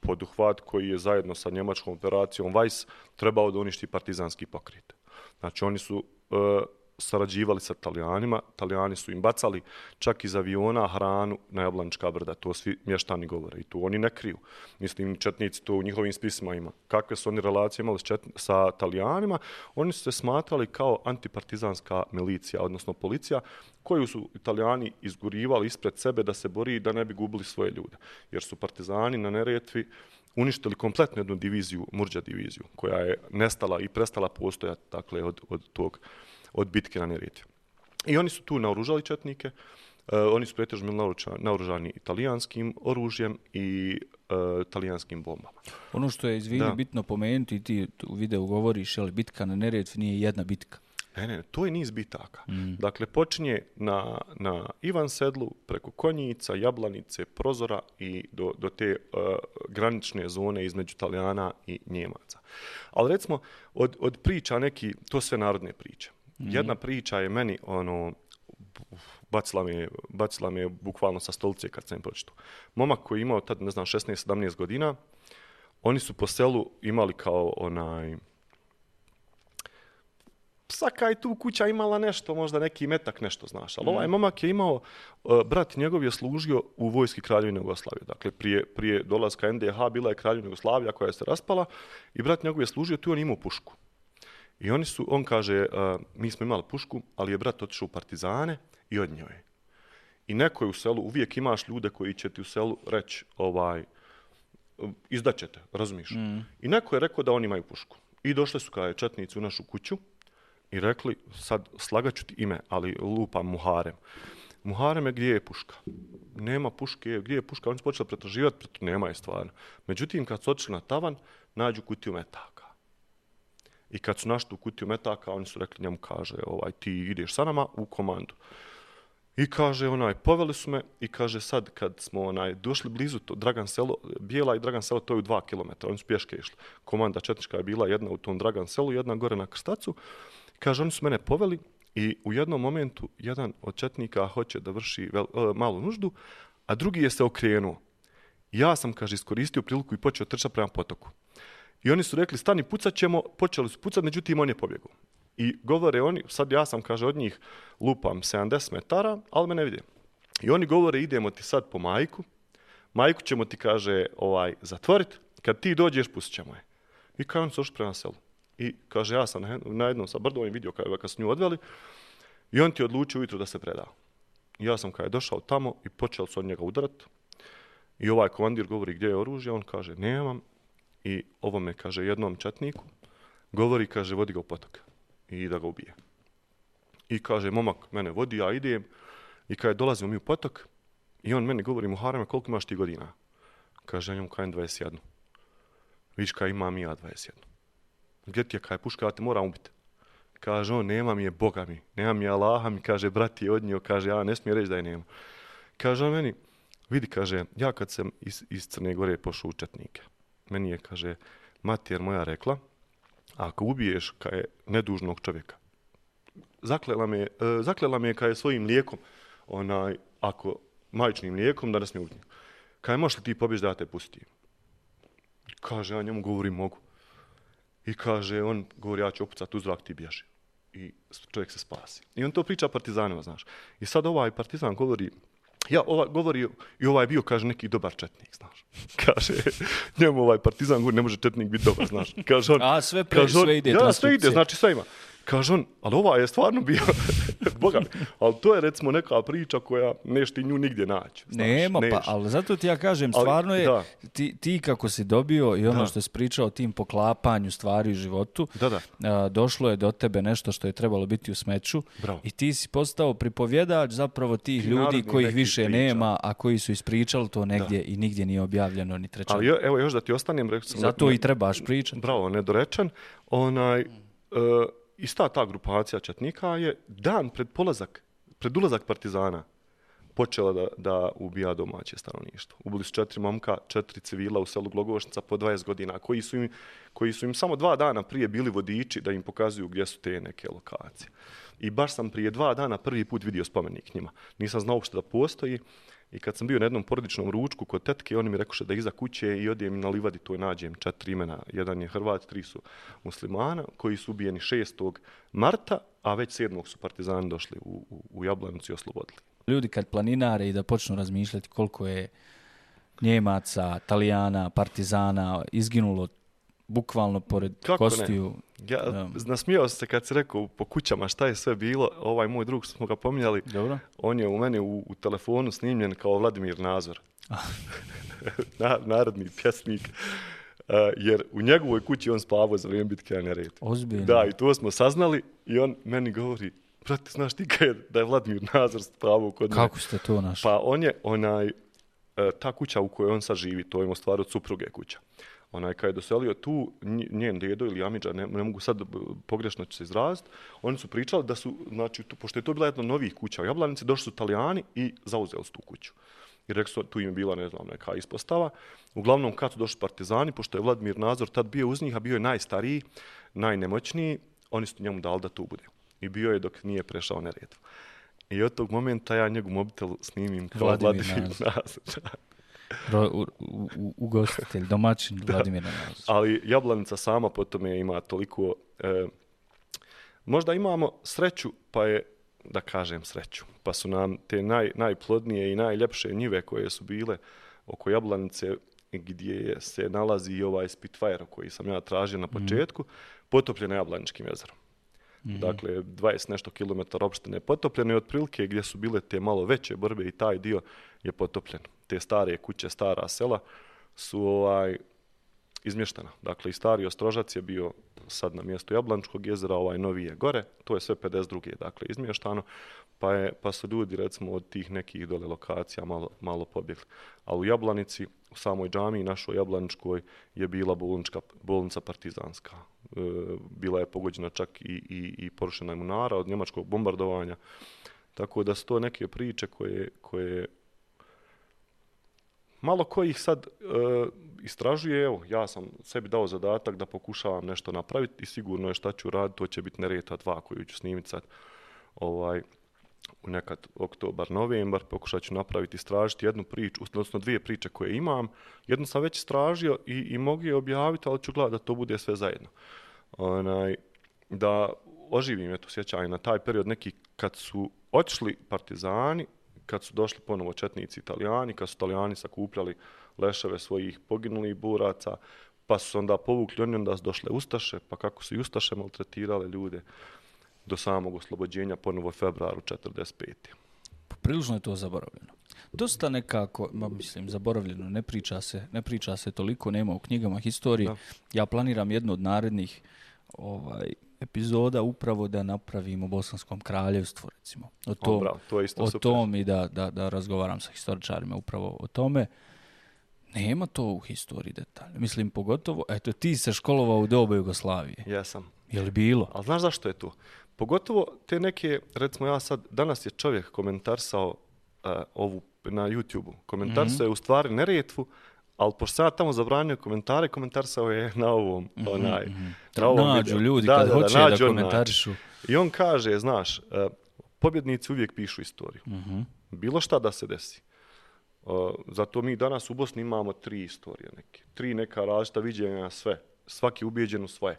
poduhvat koji je zajedno sa njemačkom operacijom Weiss trebao da uništi partizanski pokret. Znači oni su e, sarađivali sa Talijanima, Talijani su im bacali čak iz aviona hranu na Jablanička brda, to svi mještani govore i to oni ne kriju. Mislim, četnici to u njihovim spisima ima. Kakve su oni relacije imali s četni, sa Talijanima? Oni su se smatrali kao antipartizanska milicija, odnosno policija, koju su Italijani izgurivali ispred sebe da se bori i da ne bi gubili svoje ljude. Jer su partizani na Neretvi uništili kompletnu jednu diviziju, Murđa diviziju, koja je nestala i prestala postojati dakle, od, od tog od bitke na Neretvi. I oni su tu naoružali četnike, e, oni su pretežno naoružani italijanskim oružjem i e, italijanskim bombama. Ono što je, izvini, bitno pomenuti, ti u videu govoriš, ali bitka na Neretvi nije jedna bitka. Ne, ne, to je niz bitaka. Mm. Dakle, počinje na, na Ivan Sedlu, preko Konjica, Jablanice, Prozora i do, do te uh, granične zone između Italijana i Njemaca. Ali recimo, od, od priča neki, to sve narodne priče. Mm. Jedna priča je meni, ono, bacila me, bacila me bukvalno sa stolice kad sam je pročitao. Momak koji je imao tad, ne znam, 16-17 godina, oni su po selu imali kao onaj, svaka je tu kuća imala nešto, možda neki metak, nešto znaš. Ali ovaj momak je imao, uh, brat njegov je služio u vojski Kraljevine Jugoslavije. Dakle, prije, prije dolaska NDH bila je Kraljevina Jugoslavija koja je se raspala i brat njegov je služio tu on imao pušku. I oni su, on kaže, uh, mi smo imali pušku, ali je brat otišao u partizane i od njoj. I neko je u selu, uvijek imaš ljude koji će ti u selu reći, ovaj, izdaćete, razumiješ? Mm. I neko je rekao da oni imaju pušku. I došli su je četnici u našu kuću i rekli, sad slagaću ti ime, ali lupa Muharem. Muharem je gdje je puška. Nema puške, gdje je puška? Oni su počeli pretraživati, nema je stvarno. Međutim, kad su otišli na tavan, nađu kutiju metaka. I kad su našli tu kutiju metaka, oni su rekli njemu, kaže, ovaj, ti ideš sa nama u komandu. I kaže, onaj, poveli su me i kaže, sad kad smo onaj, došli blizu to, Dragan selo, Bijela i Dragan selo, to je u dva kilometra, oni su pješke išli. Komanda Četnička je bila jedna u tom Dragan selu, jedna gore na Krstacu. Kaže, oni su mene poveli i u jednom momentu jedan od Četnika hoće da vrši vel, e, malu nuždu, a drugi je se okrenuo. Ja sam, kaže, iskoristio priliku i počeo trčati prema potoku. I oni su rekli, stani, pucat ćemo, počeli su pucat, međutim, on je pobjegao. I govore oni, sad ja sam, kaže, od njih lupam 70 metara, ali me ne vidi. I oni govore, idemo ti sad po majku, majku ćemo ti, kaže, ovaj, zatvorit, kad ti dođeš, pustit ćemo je. I kao on su ošli prema selu. I kaže, ja sam na jednom sa brdovim vidio kada kad su nju odveli, i on ti odlučio ujutru da se preda. I ja sam kada je došao tamo i počeo su od njega udarat, i ovaj komandir govori gdje je oružje, on kaže, nemam, i ovome, kaže, jednom četniku, govori, kaže, vodi ga u potok i da ga ubije. I kaže, momak mene vodi, ja idem. I kada dolazimo mi u potok, i on meni govori, Muhareme, koliko imaš ti godina? Kaže, njemu kajem 21. Viš kaj imam ja 21. Gdje ti je kaj puška, ja te moram ubiti. Kaže on, nema mi je Boga mi, nema mi je Allaha mi, kaže, brat je odnio, kaže, ja ne smije reći da je nema. Kaže on meni, vidi, kaže, ja kad sam iz, iz Crne Gore pošao u Četnike, meni je, kaže, matijer moja rekla, ako ubiješ kaj nedužnog čovjeka, zaklela me, e, zaklela me kaj svojim lijekom, onaj, ako majčnim lijekom, da ne smije ubiti. Kaj možeš li ti pobjeć da te pusti? Kaže, ja njemu govorim, mogu. I kaže, on govori, ja ću opucat u zrak, ti bježi. I čovjek se spasi. I on to priča partizanima, znaš. I sad ovaj partizan govori, Ja, ova, govori, i ovaj bio, kaže, neki dobar četnik, znaš. Kaže, njemu ovaj partizan govori, ne može četnik biti dobar, znaš. Kaže on, A, sve, pre, kaže on, sve ide Ja, sve ide, znači sve ima. Kaže on, ali ova je stvarno bio, boga mi, ali to je recimo neka priča koja nešti nju nigdje naći. Znaš, Nema, pa, neš. ali zato ti ja kažem, Ali, stvarno je, da. ti, ti kako si dobio i ono Da. što si pričao o tim poklapanju stvari u životu, Da, da. a, došlo je do tebe nešto što je trebalo biti u smeću Bravo. i ti si postao pripovjedač zapravo tih Ti ljudi kojih više priča. nema, a koji su ispričali to negdje i nigdje nije objavljeno ni trečano. Ali jo- evo još da ti ostanem, rekao sam... Zato ne- i trebaš pričati. Bravo, nedorečen. Onaj, uh, ista ta grupacija Četnika je dan pred polazak, pred ulazak Partizana počela da, da ubija domaće stanovništvo. Ubili su četiri momka, četiri civila u selu Glogošnica po 20 godina, koji su, im, koji su im samo dva dana prije bili vodiči da im pokazuju gdje su te neke lokacije. I baš sam prije dva dana prvi put vidio spomenik njima. Nisam znao uopšte da postoji. I kad sam bio na jednom porodičnom ručku kod tetke, oni mi rekoše da iza kuće i odijem na livadi to nađem četiri imena. Jedan je Hrvat, tri su muslimana, koji su ubijeni 6. marta, a već 7. su partizani došli u, u, u Jablanicu i oslobodili. Ljudi kad planinare i da počnu razmišljati koliko je Njemaca, Talijana, Partizana izginulo bukvalno pored Kako kostiju. Ja Da. nasmijao se kad si rekao po kućama šta je sve bilo. Ovaj moj drug, smo ga pominjali, Dobro. on je u mene u, u telefonu snimljen kao Vladimir Nazor. Na, narodni pjesnik. Uh, jer u njegovoj kući on spavao za vrijeme bitke na Neretvi. Ozbiljno. Da, i to smo saznali i on meni govori, brate, znaš ti kad je, da je Vladimir Nazor spavao kod mene? Kako ste to našli? Pa on je onaj, e, ta kuća u kojoj on sad živi, to je u stvari od supruge kuća. Onaj, kad je doselio tu, nj- njen dedo ili Amidža, ne, ne mogu sad pogrešno ću se izraziti, oni su pričali da su, znači, tu, pošto je to bila jedna novih kuća u Jablanici, došli su Italijani i zauzeli su tu kuću. I rekli su, tu im je bila, ne znam, neka ispostava. Uglavnom, kad su došli partizani, pošto je Vladimir Nazor tad bio uz njih, a bio je najstariji, najnemoćniji, oni su njemu dali da tu bude. I bio je dok nije prešao Neretvu. I od tog momenta ja njegov mobitel snimim kao Vladimir Vladimir, Nazor. Ro, u, u, ugostitelj, domaćin Vladimir Nazor. Ali Jablanica sama po tome ima toliko... E, možda imamo sreću, pa je, da kažem sreću, pa su nam te naj, najplodnije i najljepše njive koje su bile oko Jablanice, gdje je, se nalazi i ovaj Spitfire koji sam ja tražio na početku, potopljena Jablaničkim jezerom. Mhm. Dakle, 20 nešto kilometara opštine je potopljeno i otprilike gdje su bile te malo veće borbe i taj dio je potopljen. Te stare kuće, stara sela su ovaj, izmještena. Dakle, i stari Ostrožac je bio sad na mjestu Jablančkog jezera, ovaj novi je gore, to je sve 52. dakle izmještano, pa, je, pa su ljudi recimo od tih nekih dole lokacija malo, malo pobjegli. A u Jablanici, u samoj džamiji našoj Jablaničkoj je bila bolnička, bolnica partizanska. E, bila je pogođena čak i, i, i porušena je munara od njemačkog bombardovanja. Tako da su to neke priče koje, koje malo ko ih sad e, istražuje, evo, ja sam sebi dao zadatak da pokušavam nešto napraviti i sigurno je šta ću raditi, to će biti Nereta 2 koju ću snimiti sad ovaj, u nekad oktobar, novembar, pokušat ću napraviti, istražiti jednu priču, odnosno dvije priče koje imam. Jednu sam već istražio i, i mogu je objaviti, ali ću gledati da to bude sve zajedno. Onaj, da oživim eto, sjećanje na taj period neki kad su otišli partizani, kad su došli ponovo četnici italijani, kad su italijani sakupljali leševe svojih poginulih buraca, pa su onda povukli oni, onda su došle Ustaše, pa kako su i Ustaše maltretirale ljude do samog oslobođenja ponovo februaru 45. Prilično je to zaboravljeno. Dosta nekako, ma, mislim, zaboravljeno, ne priča se, ne priča se toliko, nema u knjigama historije. Da. Ja planiram jednu od narednih ovaj, epizoda upravo da napravimo Bosanskom kraljevstvu, recimo. O tom, o, bravo, to je isto o super. tom i da, da, da razgovaram sa historičarima upravo o tome. Nema to u historiji detalja. Mislim, pogotovo, eto, ti se školovao u dobu Jugoslavije. Jesam. Je li bilo? Ali znaš zašto je to? Pogotovo te neke, recimo ja sad, danas je čovjek komentarsao uh, ovu na YouTube-u. Komentarsao mm -hmm. je u stvari neretvu, ali pošto ja tamo zabranio komentare, komentarsao je na ovom, mm -hmm. onaj, na ovom nađu videu. ljudi da, kad da, hoće da, da komentarišu. I on kaže, znaš, uh, pobjednici uvijek pišu istoriju. Mm -hmm. Bilo šta da se desi. Uh, zato mi danas u Bosni imamo tri istorije neke. Tri neka različita viđenja na sve. Svaki ubijeđen u svoje.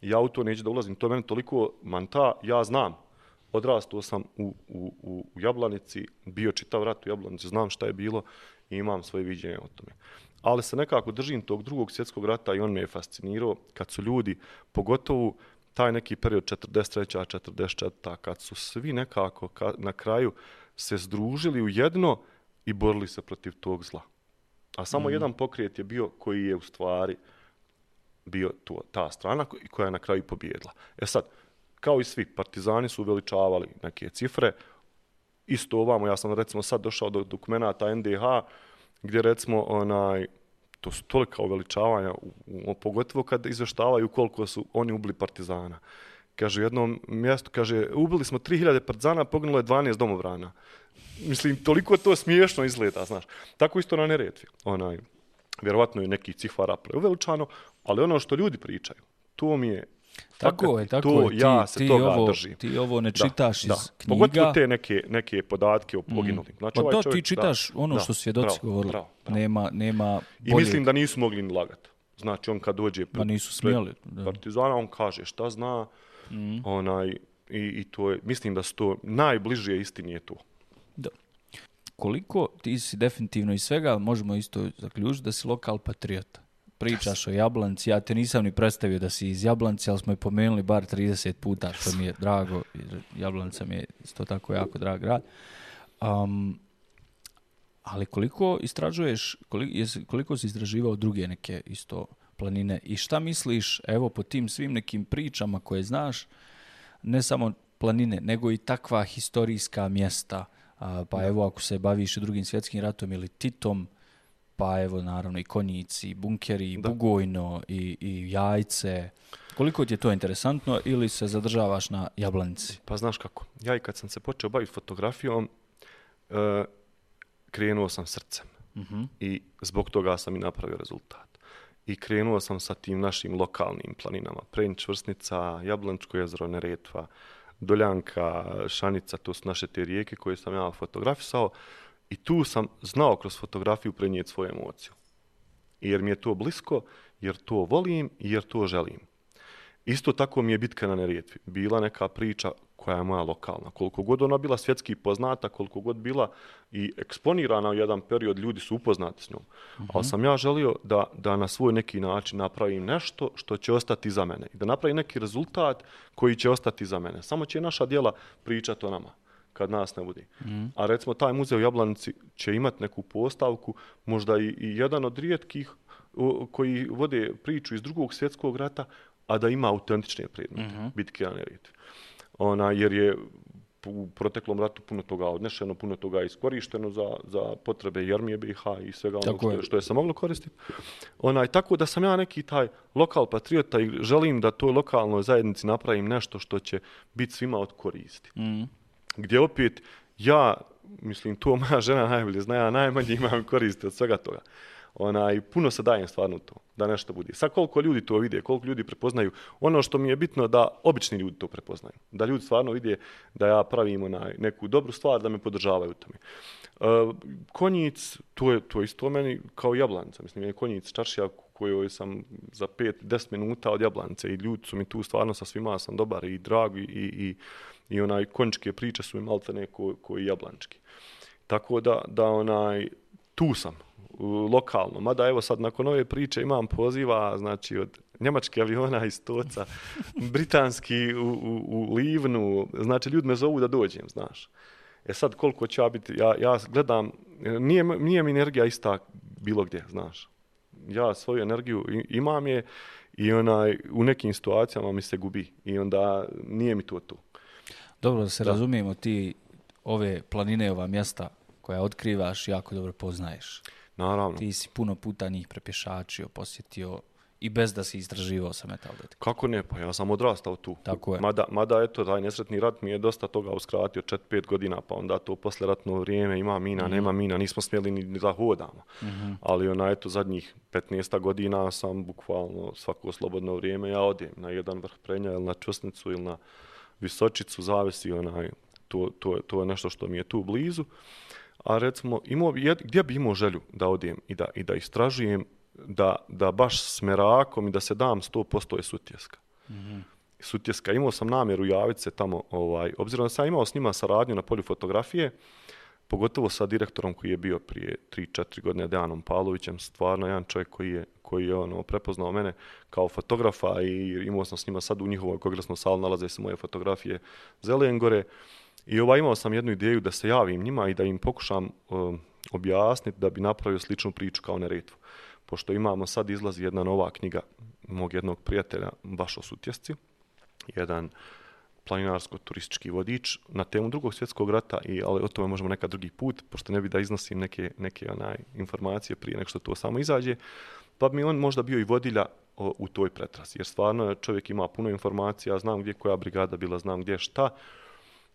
Ja u to neću da ulazim. To je meni toliko manta. Ja znam. Odrastao sam u, u, u Jablanici. Bio čitav rat u Jablanici. Znam šta je bilo i imam svoje viđenje o tome. Ali se nekako držim tog drugog svjetskog rata i on me je fascinirao kad su ljudi, pogotovo taj neki period 43. 44. kad su svi nekako ka, na kraju se združili u jedno i borili se protiv tog zla. A samo mm. jedan pokrijet je bio koji je u stvari bio to, ta strana koja je na kraju pobjedila. E sad, kao i svi, partizani su uveličavali neke cifre. Isto ovamo, ja sam recimo sad došao do dokumenta NDH, gdje recimo onaj, to su tolika uveličavanja, u, u, pogotovo kad izveštavaju koliko su oni ubili partizana. Kaže, u jednom mjestu, kaže, ubili smo 3000 partizana, poginulo je 12 domobrana. Mislim, toliko to smiješno izgleda, znaš. Tako isto na neretvi. Onaj, vjerovatno je neki cifara preuveličano, ali ono što ljudi pričaju, to mi je Tako fakat, je, tako to, je. Ti, ja se ti toga ovo, držim. Ti ovo ne čitaš da, iz da. knjiga. Pogotovo te neke, neke podatke o poginulim. Mm. Znači, pa ovaj to čovjek, ti čitaš da, ono da, što svjedoci govorili. Bravo, bravo. Nema, nema I mislim da nisu mogli ni lagati. Znači, on kad dođe pa nisu smjeli, da. partizana, on kaže šta zna, mm. onaj, i, i to je, mislim da su to najbliže istini je to. Da. Koliko ti si definitivno iz svega, možemo isto zaključiti da si lokal patriota. Pričaš yes. o Jablanci, ja te nisam ni predstavio da si iz Jablanci, ali smo je pomenuli bar 30 puta, što mi je drago. Jablanca mi je isto tako jako drag grad. Um, ali koliko istražuješ, koliko, koliko si istraživao druge neke isto planine i šta misliš, evo, po tim svim nekim pričama koje znaš, ne samo planine, nego i takva historijska mjesta, a, pa evo ako se baviš drugim svjetskim ratom ili Titom, pa evo naravno i konjici, i bunkeri, i bugojno, i, i jajce. Koliko ti je to interesantno ili se zadržavaš na jablanici? Pa znaš kako, ja i kad sam se počeo baviti fotografijom, e, krenuo sam srcem. Uh mhm. -huh. I zbog toga sam i napravio rezultat. I krenuo sam sa tim našim lokalnim planinama. Prenč, Vrsnica, Jablančko jezero, Neretva, Doljanka, Šanica, to su naše te rijeke koje sam ja fotografisao. I tu sam znao kroz fotografiju prenijeti svoju emociju. Jer mi je to blisko, jer to volim i jer to želim. Isto tako mi je bitka na Neretvi. Bila neka priča koja je moja lokalna. Koliko god ona bila svjetski poznata, koliko god bila i eksponirana u jedan period, ljudi su upoznati s njom. Mm -hmm. Ali sam ja želio da, da na svoj neki način napravim nešto što će ostati za mene. I da napravim neki rezultat koji će ostati za mene. Samo će naša dijela pričati o nama kad nas ne budi. Mm. A recimo taj muzej u Jablanici će imati neku postavku, možda i, i jedan od rijetkih koji vode priču iz drugog svjetskog rata, a da ima autentične predmete, mm -hmm. bitke na Neretvi. Ona, jer je u proteklom ratu puno toga odnešeno, puno toga iskorišteno za, za potrebe Jermije BiH i svega ono što je, što je se moglo koristiti. Ona, tako da sam ja neki taj lokal patriota i želim da toj lokalnoj zajednici napravim nešto što će biti svima od koristi. Mm. Gdje opet ja, mislim, to moja žena najbolje zna, ja najmanje imam koriste od svega toga onaj, puno se dajem stvarno to, da nešto bude. Sa koliko ljudi to vide, koliko ljudi prepoznaju, ono što mi je bitno da obični ljudi to prepoznaju. Da ljudi stvarno vide da ja pravim onaj, neku dobru stvar, da me podržavaju u tome. E, konjic, to je, to je isto meni kao jablanca. Mislim, je konjic čaršija kojoj sam za 5-10 minuta od jablance i ljudi su mi tu stvarno sa svima sam dobar i drag i, i, i onaj konjičke priče su mi malte neko koji jablančki. Tako da, da onaj, tu sam, lokalno. Mada evo sad nakon ove priče imam poziva znači od njemačke aviona iz Toca, britanski u, u, u Livnu, znači ljudi me zovu da dođem, znaš. E sad koliko će ja biti, ja, ja gledam, nije, nije mi energija ista bilo gdje, znaš. Ja svoju energiju imam je i onaj, u nekim situacijama mi se gubi i onda nije mi to tu. Dobro, da se da. razumijemo, ti ove planine, ova mjesta koja otkrivaš, jako dobro poznaješ. Naravno. Ti si puno puta njih prepješačio, posjetio i bez da si istraživao sa metaldetik. Kako ne, pa ja sam odrastao tu. Tako je. Mada, mada eto, taj nesretni rat mi je dosta toga uskratio, 4-5 godina, pa onda to posle ratno vrijeme, ima mina, mm nema mina, nismo smjeli ni da hodamo. Mm -hmm. Ali ona, eto, zadnjih 15 godina sam bukvalno svako slobodno vrijeme, ja odem na jedan vrh prenja ili na čusnicu ili na visočicu, zavisi onaj, to, to, to je nešto što mi je tu blizu a recimo imao bi, gdje bi imao želju da odem i da, i da istražujem, da, da baš s merakom i da se dam 100% je Sutjeska. Mm -hmm. Sutjeska. Imao sam namjeru javiti se tamo, ovaj, obzirom da sam imao s njima saradnju na polju fotografije, pogotovo sa direktorom koji je bio prije 3-4 godine, Dejanom Pavlovićem, stvarno jedan čovjek koji je, koji je ono, prepoznao mene kao fotografa i imao sam s njima sad u njihovoj kongresnoj sali, nalaze se moje fotografije Zelengore. gore I ovaj, imao sam jednu ideju da se javim njima i da im pokušam um, uh, objasniti da bi napravio sličnu priču kao Neretvu. Pošto imamo sad izlazi jedna nova knjiga mog jednog prijatelja, baš o Sutjesci, jedan planinarsko-turistički vodič na temu drugog svjetskog rata, i, ali o tome možemo neka drugi put, pošto ne bi da iznosim neke, neke onaj, informacije prije nek što to samo izađe, pa bi mi on možda bio i vodilja o, u toj pretrasi, jer stvarno čovjek ima puno informacija, znam gdje koja brigada bila, znam gdje šta,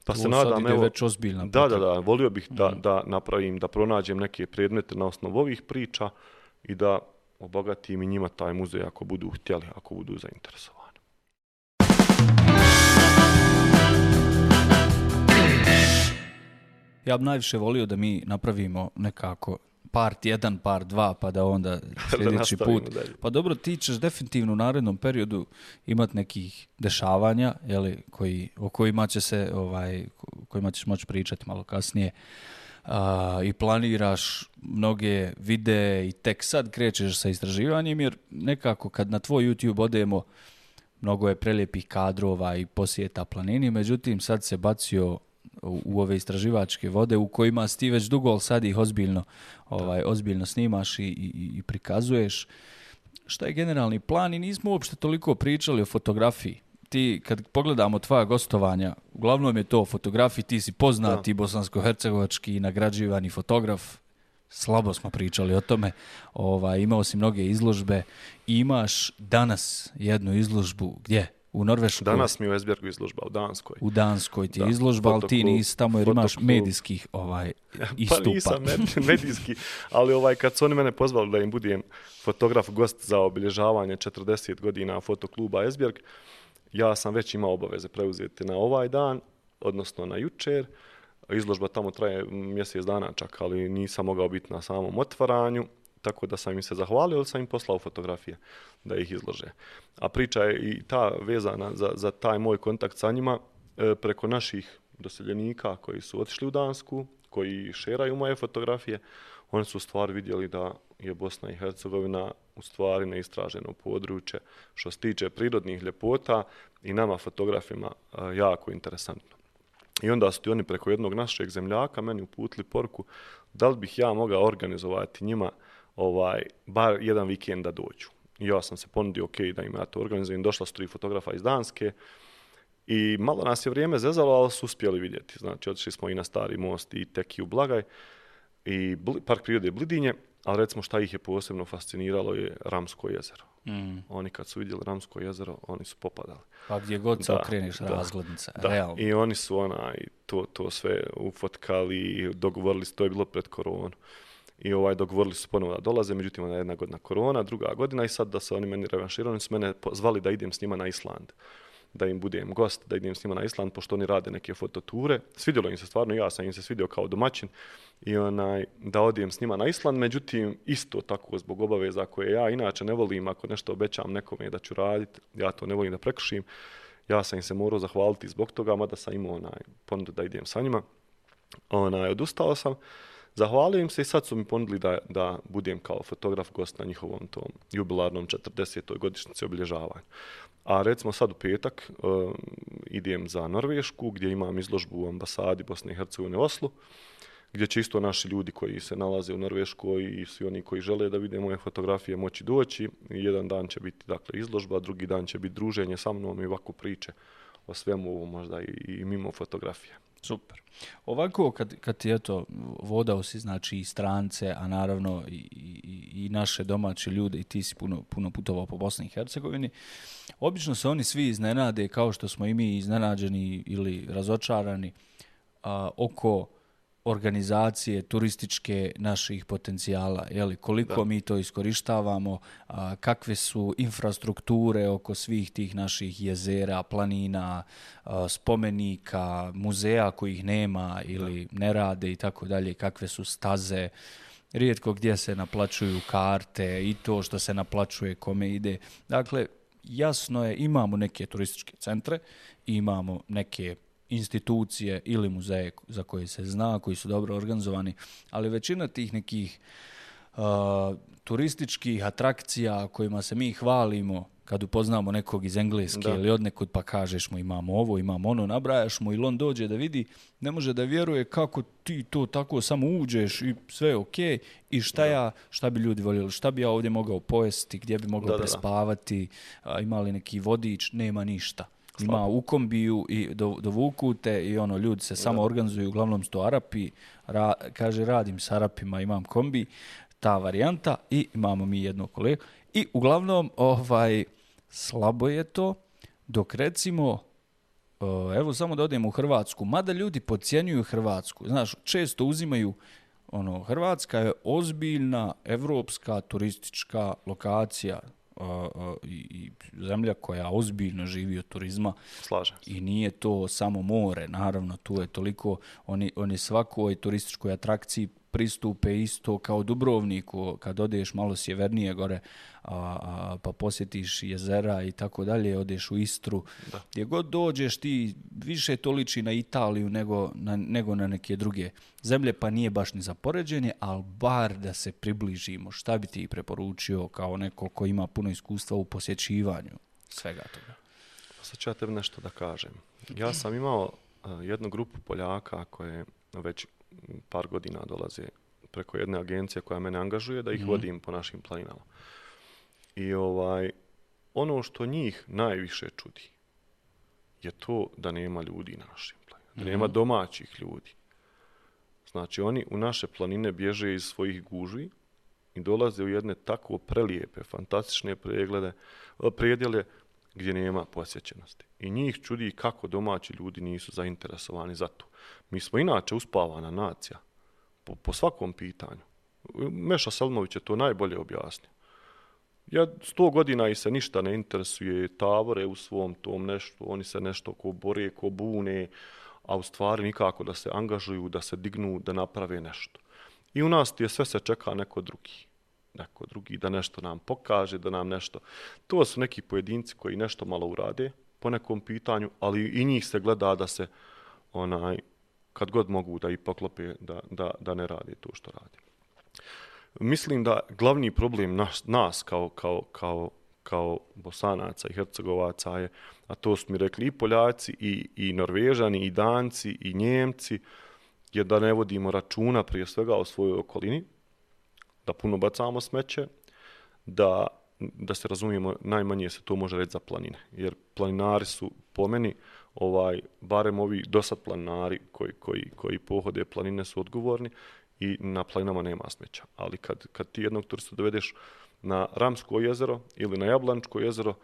Pa se nadam, evo, već ozbiljna. Da, da, da, volio bih da, mm. da napravim, da pronađem neke predmete na osnovu ovih priča i da obogatim i njima taj muzej ako budu htjeli, ako budu zainteresovani. Ja bih najviše volio da mi napravimo nekako part jedan, part dva, pa da onda sljedeći put. Dalje. Pa dobro, ti ćeš definitivno u narednom periodu imat nekih dešavanja, jeli, koji, o kojima će se, ovaj, kojima ćeš moći pričati malo kasnije. A, I planiraš mnoge videe i tek sad krećeš sa istraživanjem, jer nekako kad na tvoj YouTube odemo, mnogo je prelijepih kadrova i posjeta planini, međutim sad se bacio u, u ove istraživačke vode u kojima ti već dugo, ali sad ih ozbiljno, ovaj, ozbiljno snimaš i, i, i prikazuješ. Šta je generalni plan i nismo uopšte toliko pričali o fotografiji. Ti, kad pogledamo tvoja gostovanja, uglavnom je to o fotografiji, ti si poznati bosansko-hercegovački nagrađivani fotograf, slabo smo pričali o tome. Ovaj, imao si mnoge izložbe imaš danas jednu izložbu gdje? U Norveškoj. Danas mi u Esbjergu izložba, u Danskoj. U Danskoj ti je izložba, ali ti nisi tamo jer imaš medijskih ovaj, istupa. Pa nisam medijski, ali ovaj, kad su oni mene pozvali da im budem fotograf, gost za obilježavanje 40 godina fotokluba Esbjerg, ja sam već imao obaveze preuzeti na ovaj dan, odnosno na jučer. Izložba tamo traje mjesec dana čak, ali nisam mogao biti na samom otvaranju tako da sam im se zahvalio, ali sam im poslao fotografije da ih izlože. A priča je i ta vezana za, za taj moj kontakt sa njima, e, preko naših doseljenika koji su otišli u Dansku, koji šeraju moje fotografije, oni su u stvari vidjeli da je Bosna i Hercegovina u stvari neistraženo područje što se tiče prirodnih ljepota i nama fotografima e, jako interesantno. I onda su ti oni preko jednog našeg zemljaka meni uputili porku da li bih ja mogao organizovati njima ovaj bar jedan vikend da dođu. I ja sam se ponudio ok da im ja to organizujem. Došla su tri fotografa iz Danske i malo nas je vrijeme zezalo, ali su uspjeli vidjeti. Znači, otišli smo i na Stari most i Teki u Blagaj i park prirode Blidinje, ali recimo šta ih je posebno fasciniralo je Ramsko jezero. Mm. Oni kad su vidjeli Ramsko jezero, oni su popadali. Pa gdje god se okreniš da, razglednice, da. realno. I oni su onaj, to, to sve ufotkali, dogovorili se, to je bilo pred koronu. I ovaj, dogovorili su ponovo da dolaze, međutim, ona jedna godina korona, druga godina i sad da se oni meni revanširali, su mene zvali da idem s njima na Island da im budem gost, da idem s njima na Island, pošto oni rade neke fototure. Svidjelo im se stvarno, ja sam im se svidio kao domaćin i onaj, da odijem s njima na Island, međutim, isto tako zbog obaveza koje ja inače ne volim, ako nešto obećam nekome da ću raditi, ja to ne volim da prekršim, ja sam im se morao zahvaliti zbog toga, mada sam imao onaj, ponudu da idem sa njima. Onaj, odustao sam. Zahvalio im se i sad su mi ponudili da, da budem kao fotograf gost na njihovom tom jubilarnom 40. godišnjici obilježavanja. A recimo sad u petak uh, idem za Norvešku gdje imam izložbu u ambasadi Bosne i Hercegovine u Oslu gdje će isto naši ljudi koji se nalaze u Norveškoj i svi oni koji žele da vide moje fotografije moći doći. Jedan dan će biti dakle, izložba, drugi dan će biti druženje sa mnom i ovako priče o svemu ovo možda i, i mimo fotografije. Super. Ovako, kad, kad ti eto, vodao si znači i strance, a naravno i, i, i naše domaće ljude i ti si puno, puno putovao po Bosni i Hercegovini, obično se oni svi iznenade kao što smo i mi iznenađeni ili razočarani a, oko organizacije turističke naših potencijala, je li koliko da. mi to iskorištavamo, a, kakve su infrastrukture oko svih tih naših jezera, planina, a, spomenika, muzeja kojih nema ili da. ne rade i tako dalje, kakve su staze, rijetko gdje se naplaćuju karte i to što se naplaćuje kome ide. Dakle, jasno je, imamo neke turističke centre, imamo neke institucije ili muzeje za koje se zna, koji su dobro organizovani, ali većina tih nekih uh, turističkih atrakcija kojima se mi hvalimo kad upoznamo nekog iz Engleske da. ili od nekud pa kažeš mu imamo ovo, imamo ono, nabrajaš mu ili on dođe da vidi, ne može da vjeruje kako ti to tako samo uđeš i sve je okej okay, i šta da. ja, šta bi ljudi voljeli, šta bi ja ovdje mogao pojesti, gdje bi mogao da, prespavati, da, da. imali neki vodič, nema ništa ima u kombiju i do, dovuku te i ono ljudi se samo organizuju, uglavnom sto Arapi, ra, kaže radim s Arapima, imam kombi, ta varijanta i imamo mi jednog kolegu. I uglavnom ovaj slabo je to dok recimo evo samo da odemo u Hrvatsku, mada ljudi podcjenjuju Hrvatsku, znaš, često uzimaju ono, Hrvatska je ozbiljna evropska turistička lokacija, i zemlja koja ozbiljno živi od turizma. Slažem I nije to samo more, naravno, tu je toliko, oni, oni svakoj turističkoj atrakciji pristupe isto kao Dubrovniku, kad odeš malo sjevernije gore, a, a, pa posjetiš jezera i tako dalje, odeš u Istru. Da. Gdje god dođeš ti više to liči na Italiju nego na, nego na neke druge zemlje, pa nije baš ni za poređenje, ali bar da se približimo. Šta bi ti preporučio kao neko ko ima puno iskustva u posjećivanju svega toga? Sad ću ja tebi nešto da kažem. Ja sam imao jednu grupu Poljaka koje već par godina dolaze preko jedne agencije koja mene angažuje da ih mm -hmm. vodim po našim planinama. I ovaj ono što njih najviše čudi je to da nema ljudi na našim planinama. Da nema mhm. domaćih ljudi. Znači oni u naše planine bježe iz svojih gužvi i dolaze u jedne tako prelijepe, fantastične preglede, prijedjele gdje nema posjećenosti. I njih čudi kako domaći ljudi nisu zainteresovani za to. Mi smo inače uspavana nacija po, po svakom pitanju. Meša Selmović je to najbolje objasnio. Ja sto godina i se ništa ne interesuje, tavore u svom tom nešto, oni se nešto ko bore, ko bune, a u stvari nikako da se angažuju, da se dignu, da naprave nešto. I u nas je sve se čeka neko drugi. Neko drugi da nešto nam pokaže, da nam nešto... To su neki pojedinci koji nešto malo urade, po nekom pitanju, ali i njih se gleda da se onaj kad god mogu da i poklope da, da, da ne radi to što radi. Mislim da glavni problem nas, nas kao, kao, kao, kao bosanaca i hercegovaca je, a to su mi rekli i Poljaci, i, i Norvežani, i Danci, i Njemci, je da ne vodimo računa prije svega o svojoj okolini, da puno bacamo smeće, da, da se razumijemo, najmanje se to može reći za planine. Jer planinari su po meni, ovaj, barem ovi dosad planinari koji, koji, koji pohode planine su odgovorni i na planinama nema smeća. Ali kad, kad ti jednog turista dovedeš na Ramsko jezero ili na Jablančko jezero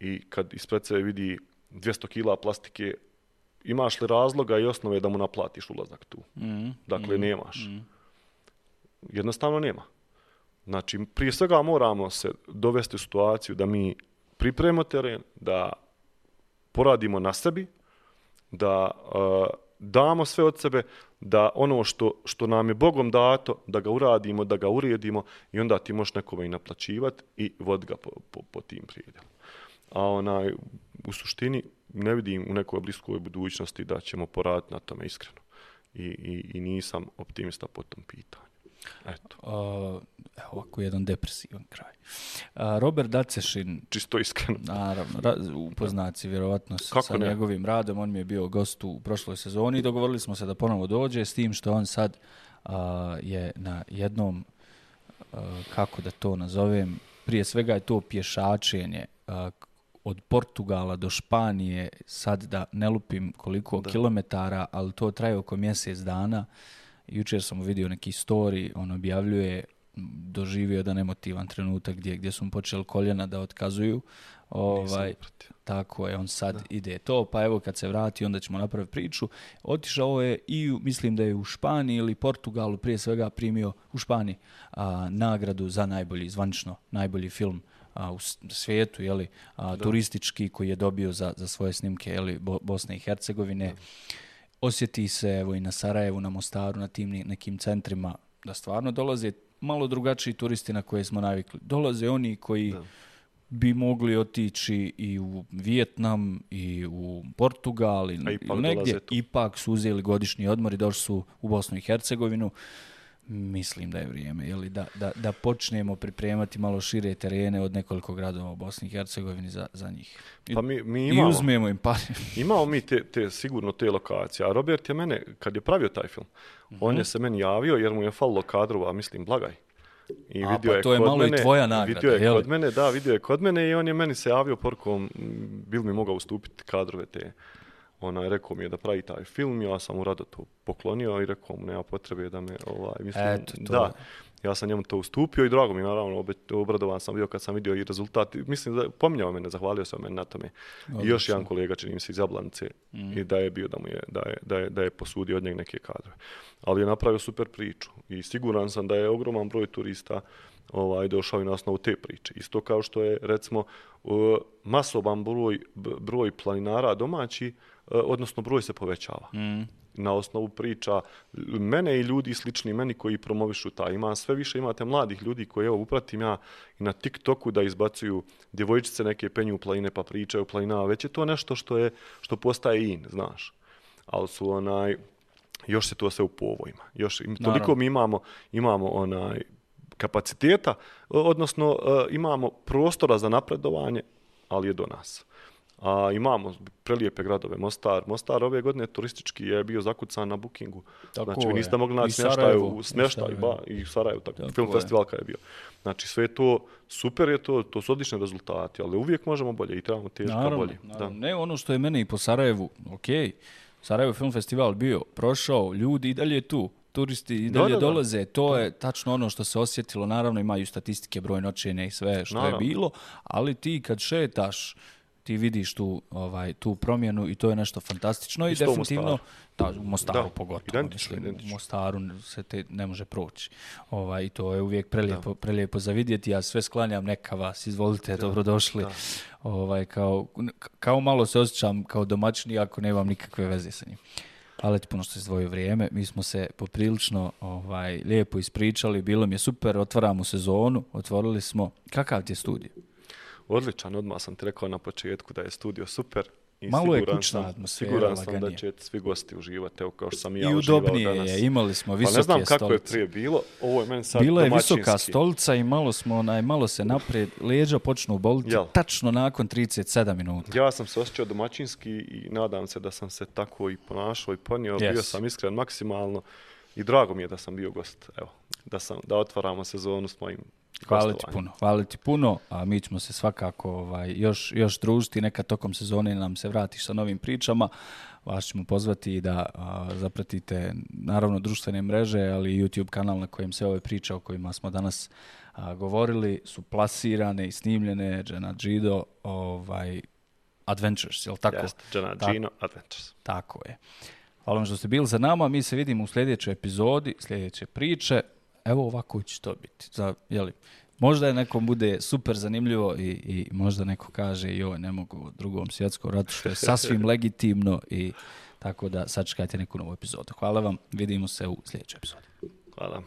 i kad ispred sebe vidi 200 kila plastike, imaš li razloga i osnove da mu naplatiš ulazak tu? Mm, dakle, mm, nemaš. Mm. Jednostavno nema. Znači, prije svega moramo se dovesti u situaciju da mi pripremimo teren, da poradimo na sebi, da uh, damo sve od sebe, da ono što, što nam je Bogom dato, da ga uradimo, da ga uredimo i onda ti možeš nekome i naplaćivati i vod ga po, po, po tim prijedjelom. A onaj, u suštini ne vidim u nekoj bliskoj budućnosti da ćemo poraditi na tome iskreno. I, i, i nisam optimista po tom pitanju. Eto. Uh, evo ovako jedan depresivan kraj. Uh, Robert Dacešin... Čisto iskreno. Naravno, ra, upoznaci vjerovatno sa, sa njegovim radom. On mi je bio gost u prošloj sezoni i dogovorili smo se da ponovo dođe s tim što on sad uh, je na jednom, uh, kako da to nazovem, prije svega je to pješačenje uh, od Portugala do Španije, sad da ne lupim koliko da. kilometara, ali to traje oko mjesec dana. Uh, jučer sam vidio neki story, on objavljuje, doživio jedan emotivan trenutak gdje, gdje su mu počeli koljena da otkazuju. Ovaj, tako je, on sad da. ide to, pa evo kad se vrati onda ćemo napraviti priču. Otišao je i mislim da je u Španiji ili Portugalu prije svega primio u Španiji a, nagradu za najbolji, zvanično najbolji film a, u svijetu, jeli, a, turistički koji je dobio za, za svoje snimke jeli, Bo, Bosne i Hercegovine. Da osjeti se evo i na Sarajevu, na Mostaru, na tim nekim centrima da stvarno dolaze malo drugačiji turisti na koje smo navikli. Dolaze oni koji da. bi mogli otići i u Vijetnam i u Portugal i, ili negdje. Ipak su uzeli godišnji odmor i došli su u Bosnu i Hercegovinu. Uh, mislim da je vrijeme jeli, da, da, da počnemo pripremati malo šire terene od nekoliko gradova u Bosni i Hercegovini za, za njih. I, pa mi, mi imamo, I uzmemo im pare. imamo mi te, te, sigurno te lokacije. A Robert je mene, kad je pravio taj film, mm -hmm. on je se meni javio jer mu je falilo kadrova, mislim, blagaj. I A, vidio pa je to je malo mene, i tvoja nagrada. Vidio je jeli? kod mene, da, vidio je kod mene i on je meni se javio porkom, bil mi mogao ustupiti kadrove te onaj, rekao mi je da pravi taj film, ja sam mu rado to poklonio i rekao mu nema potrebe da me, ovaj, mislim, Eto, to... da, ja sam njemu to ustupio i drago mi, naravno, obradovan sam bio kad sam vidio i rezultat, mislim da pominjao mene, zahvalio sam mene na tome. Odlično. I još jedan kolega, čini mi se iz Jablanice, mm. i da je bio da mu je, da je, da je, da je posudio od njeg neke kadrove. Ali je napravio super priču i siguran sam da je ogroman broj turista ovaj došao i na osnovu te priče. Isto kao što je, recimo, masoban broj, broj planinara domaći, odnosno broj se povećava. Mm. Na osnovu priča mene i ljudi slični meni koji promovišu ta. Ima sve više imate mladih ljudi koji evo upratim ja i na TikToku da izbacuju djevojčice neke penju u planine pa pričaju planina. Već je to nešto što je što postaje in, znaš. Ali su onaj još se to sve u povojima. Još toliko Naravno. mi imamo imamo onaj kapaciteta, odnosno uh, imamo prostora za napredovanje, ali je do nas. A imamo prelijepe gradove, Mostar. Mostar ove godine turistički je bio zakucan na bookingu. Tako znači, vi niste mogli naći smještaj u smještaj, ba, i u Sarajevu, tako, tako film je. festival je bio. Znači, sve to, super je to, to su odlični rezultati, ali uvijek možemo bolje i trebamo naravno, bolje. Naravno. Da. Ne ono što je mene i po Sarajevu, ok, Sarajevo film festival bio, prošao, ljudi i dalje tu, turisti i dalje da, da, da. dolaze, to da. je tačno ono što se osjetilo, naravno imaju statistike, broj noćenja i sve što naravno. je bilo, ali ti kad šetaš, ti vidiš tu ovaj tu promjenu i to je nešto fantastično Isto i definitivno da u Mostaru da, pogotovo identično, mislim identično. u Mostaru se te ne može proći. Ovaj i to je uvijek prelijepo da. prelijepo za vidjeti. Ja sve sklanjam neka vas, izvolite, da, dobrodošli. Da. Ovaj kao kao malo se osjećam kao domaćin ako nemam nikakve veze sa njim. Hvala ti puno što si vrijeme. Mi smo se poprilično ovaj, lijepo ispričali. Bilo mi je super. Otvaramo sezonu. Otvorili smo. Kakav ti je studij? Odličan, odmah sam ti rekao na početku da je studio super. I Malo je kućna sam- atmosfera, Siguran sam da laganije. će svi gosti uživati, evo kao što sam i ja I uživao udobnije danas. je, imali smo Pa visoke ne znam kako je stolice. prije bilo, ovo je meni sad Bila je visoka stolica i malo smo onaj malo se naprijed leđa počnu boliti Jel? tačno nakon 37 minuta. Ja sam se osjećao domaćinski i nadam se da sam se tako i ponašao i ponio. Yes. Bio sam iskren maksimalno i drago mi je da sam bio gost. Evo, da, sam, da otvaramo sezonu s mojim Hvala ti puno, hvala ti puno, a mi ćemo se svakako ovaj, još, još družiti, neka tokom sezone nam se vratiš sa novim pričama, vas ćemo pozvati da a, zapratite naravno društvene mreže, ali i YouTube kanal na kojem se ove priče o kojima smo danas a, govorili su plasirane i snimljene, Džena Džido, ovaj, Adventures, jel tako? Jeste, Džana Tako. Gino Adventures. Tako je. Hvala vam što ste bili za nama. Mi se vidimo u sljedećoj epizodi, sljedeće priče. Evo ovako će to biti. Za, jeli, možda je nekom bude super zanimljivo i, i možda neko kaže joj ne mogu u drugom svjetskom ratu što je sasvim legitimno i tako da sačekajte neku novu epizodu. Hvala vam. Vidimo se u sljedećoj epizodi. Hvala.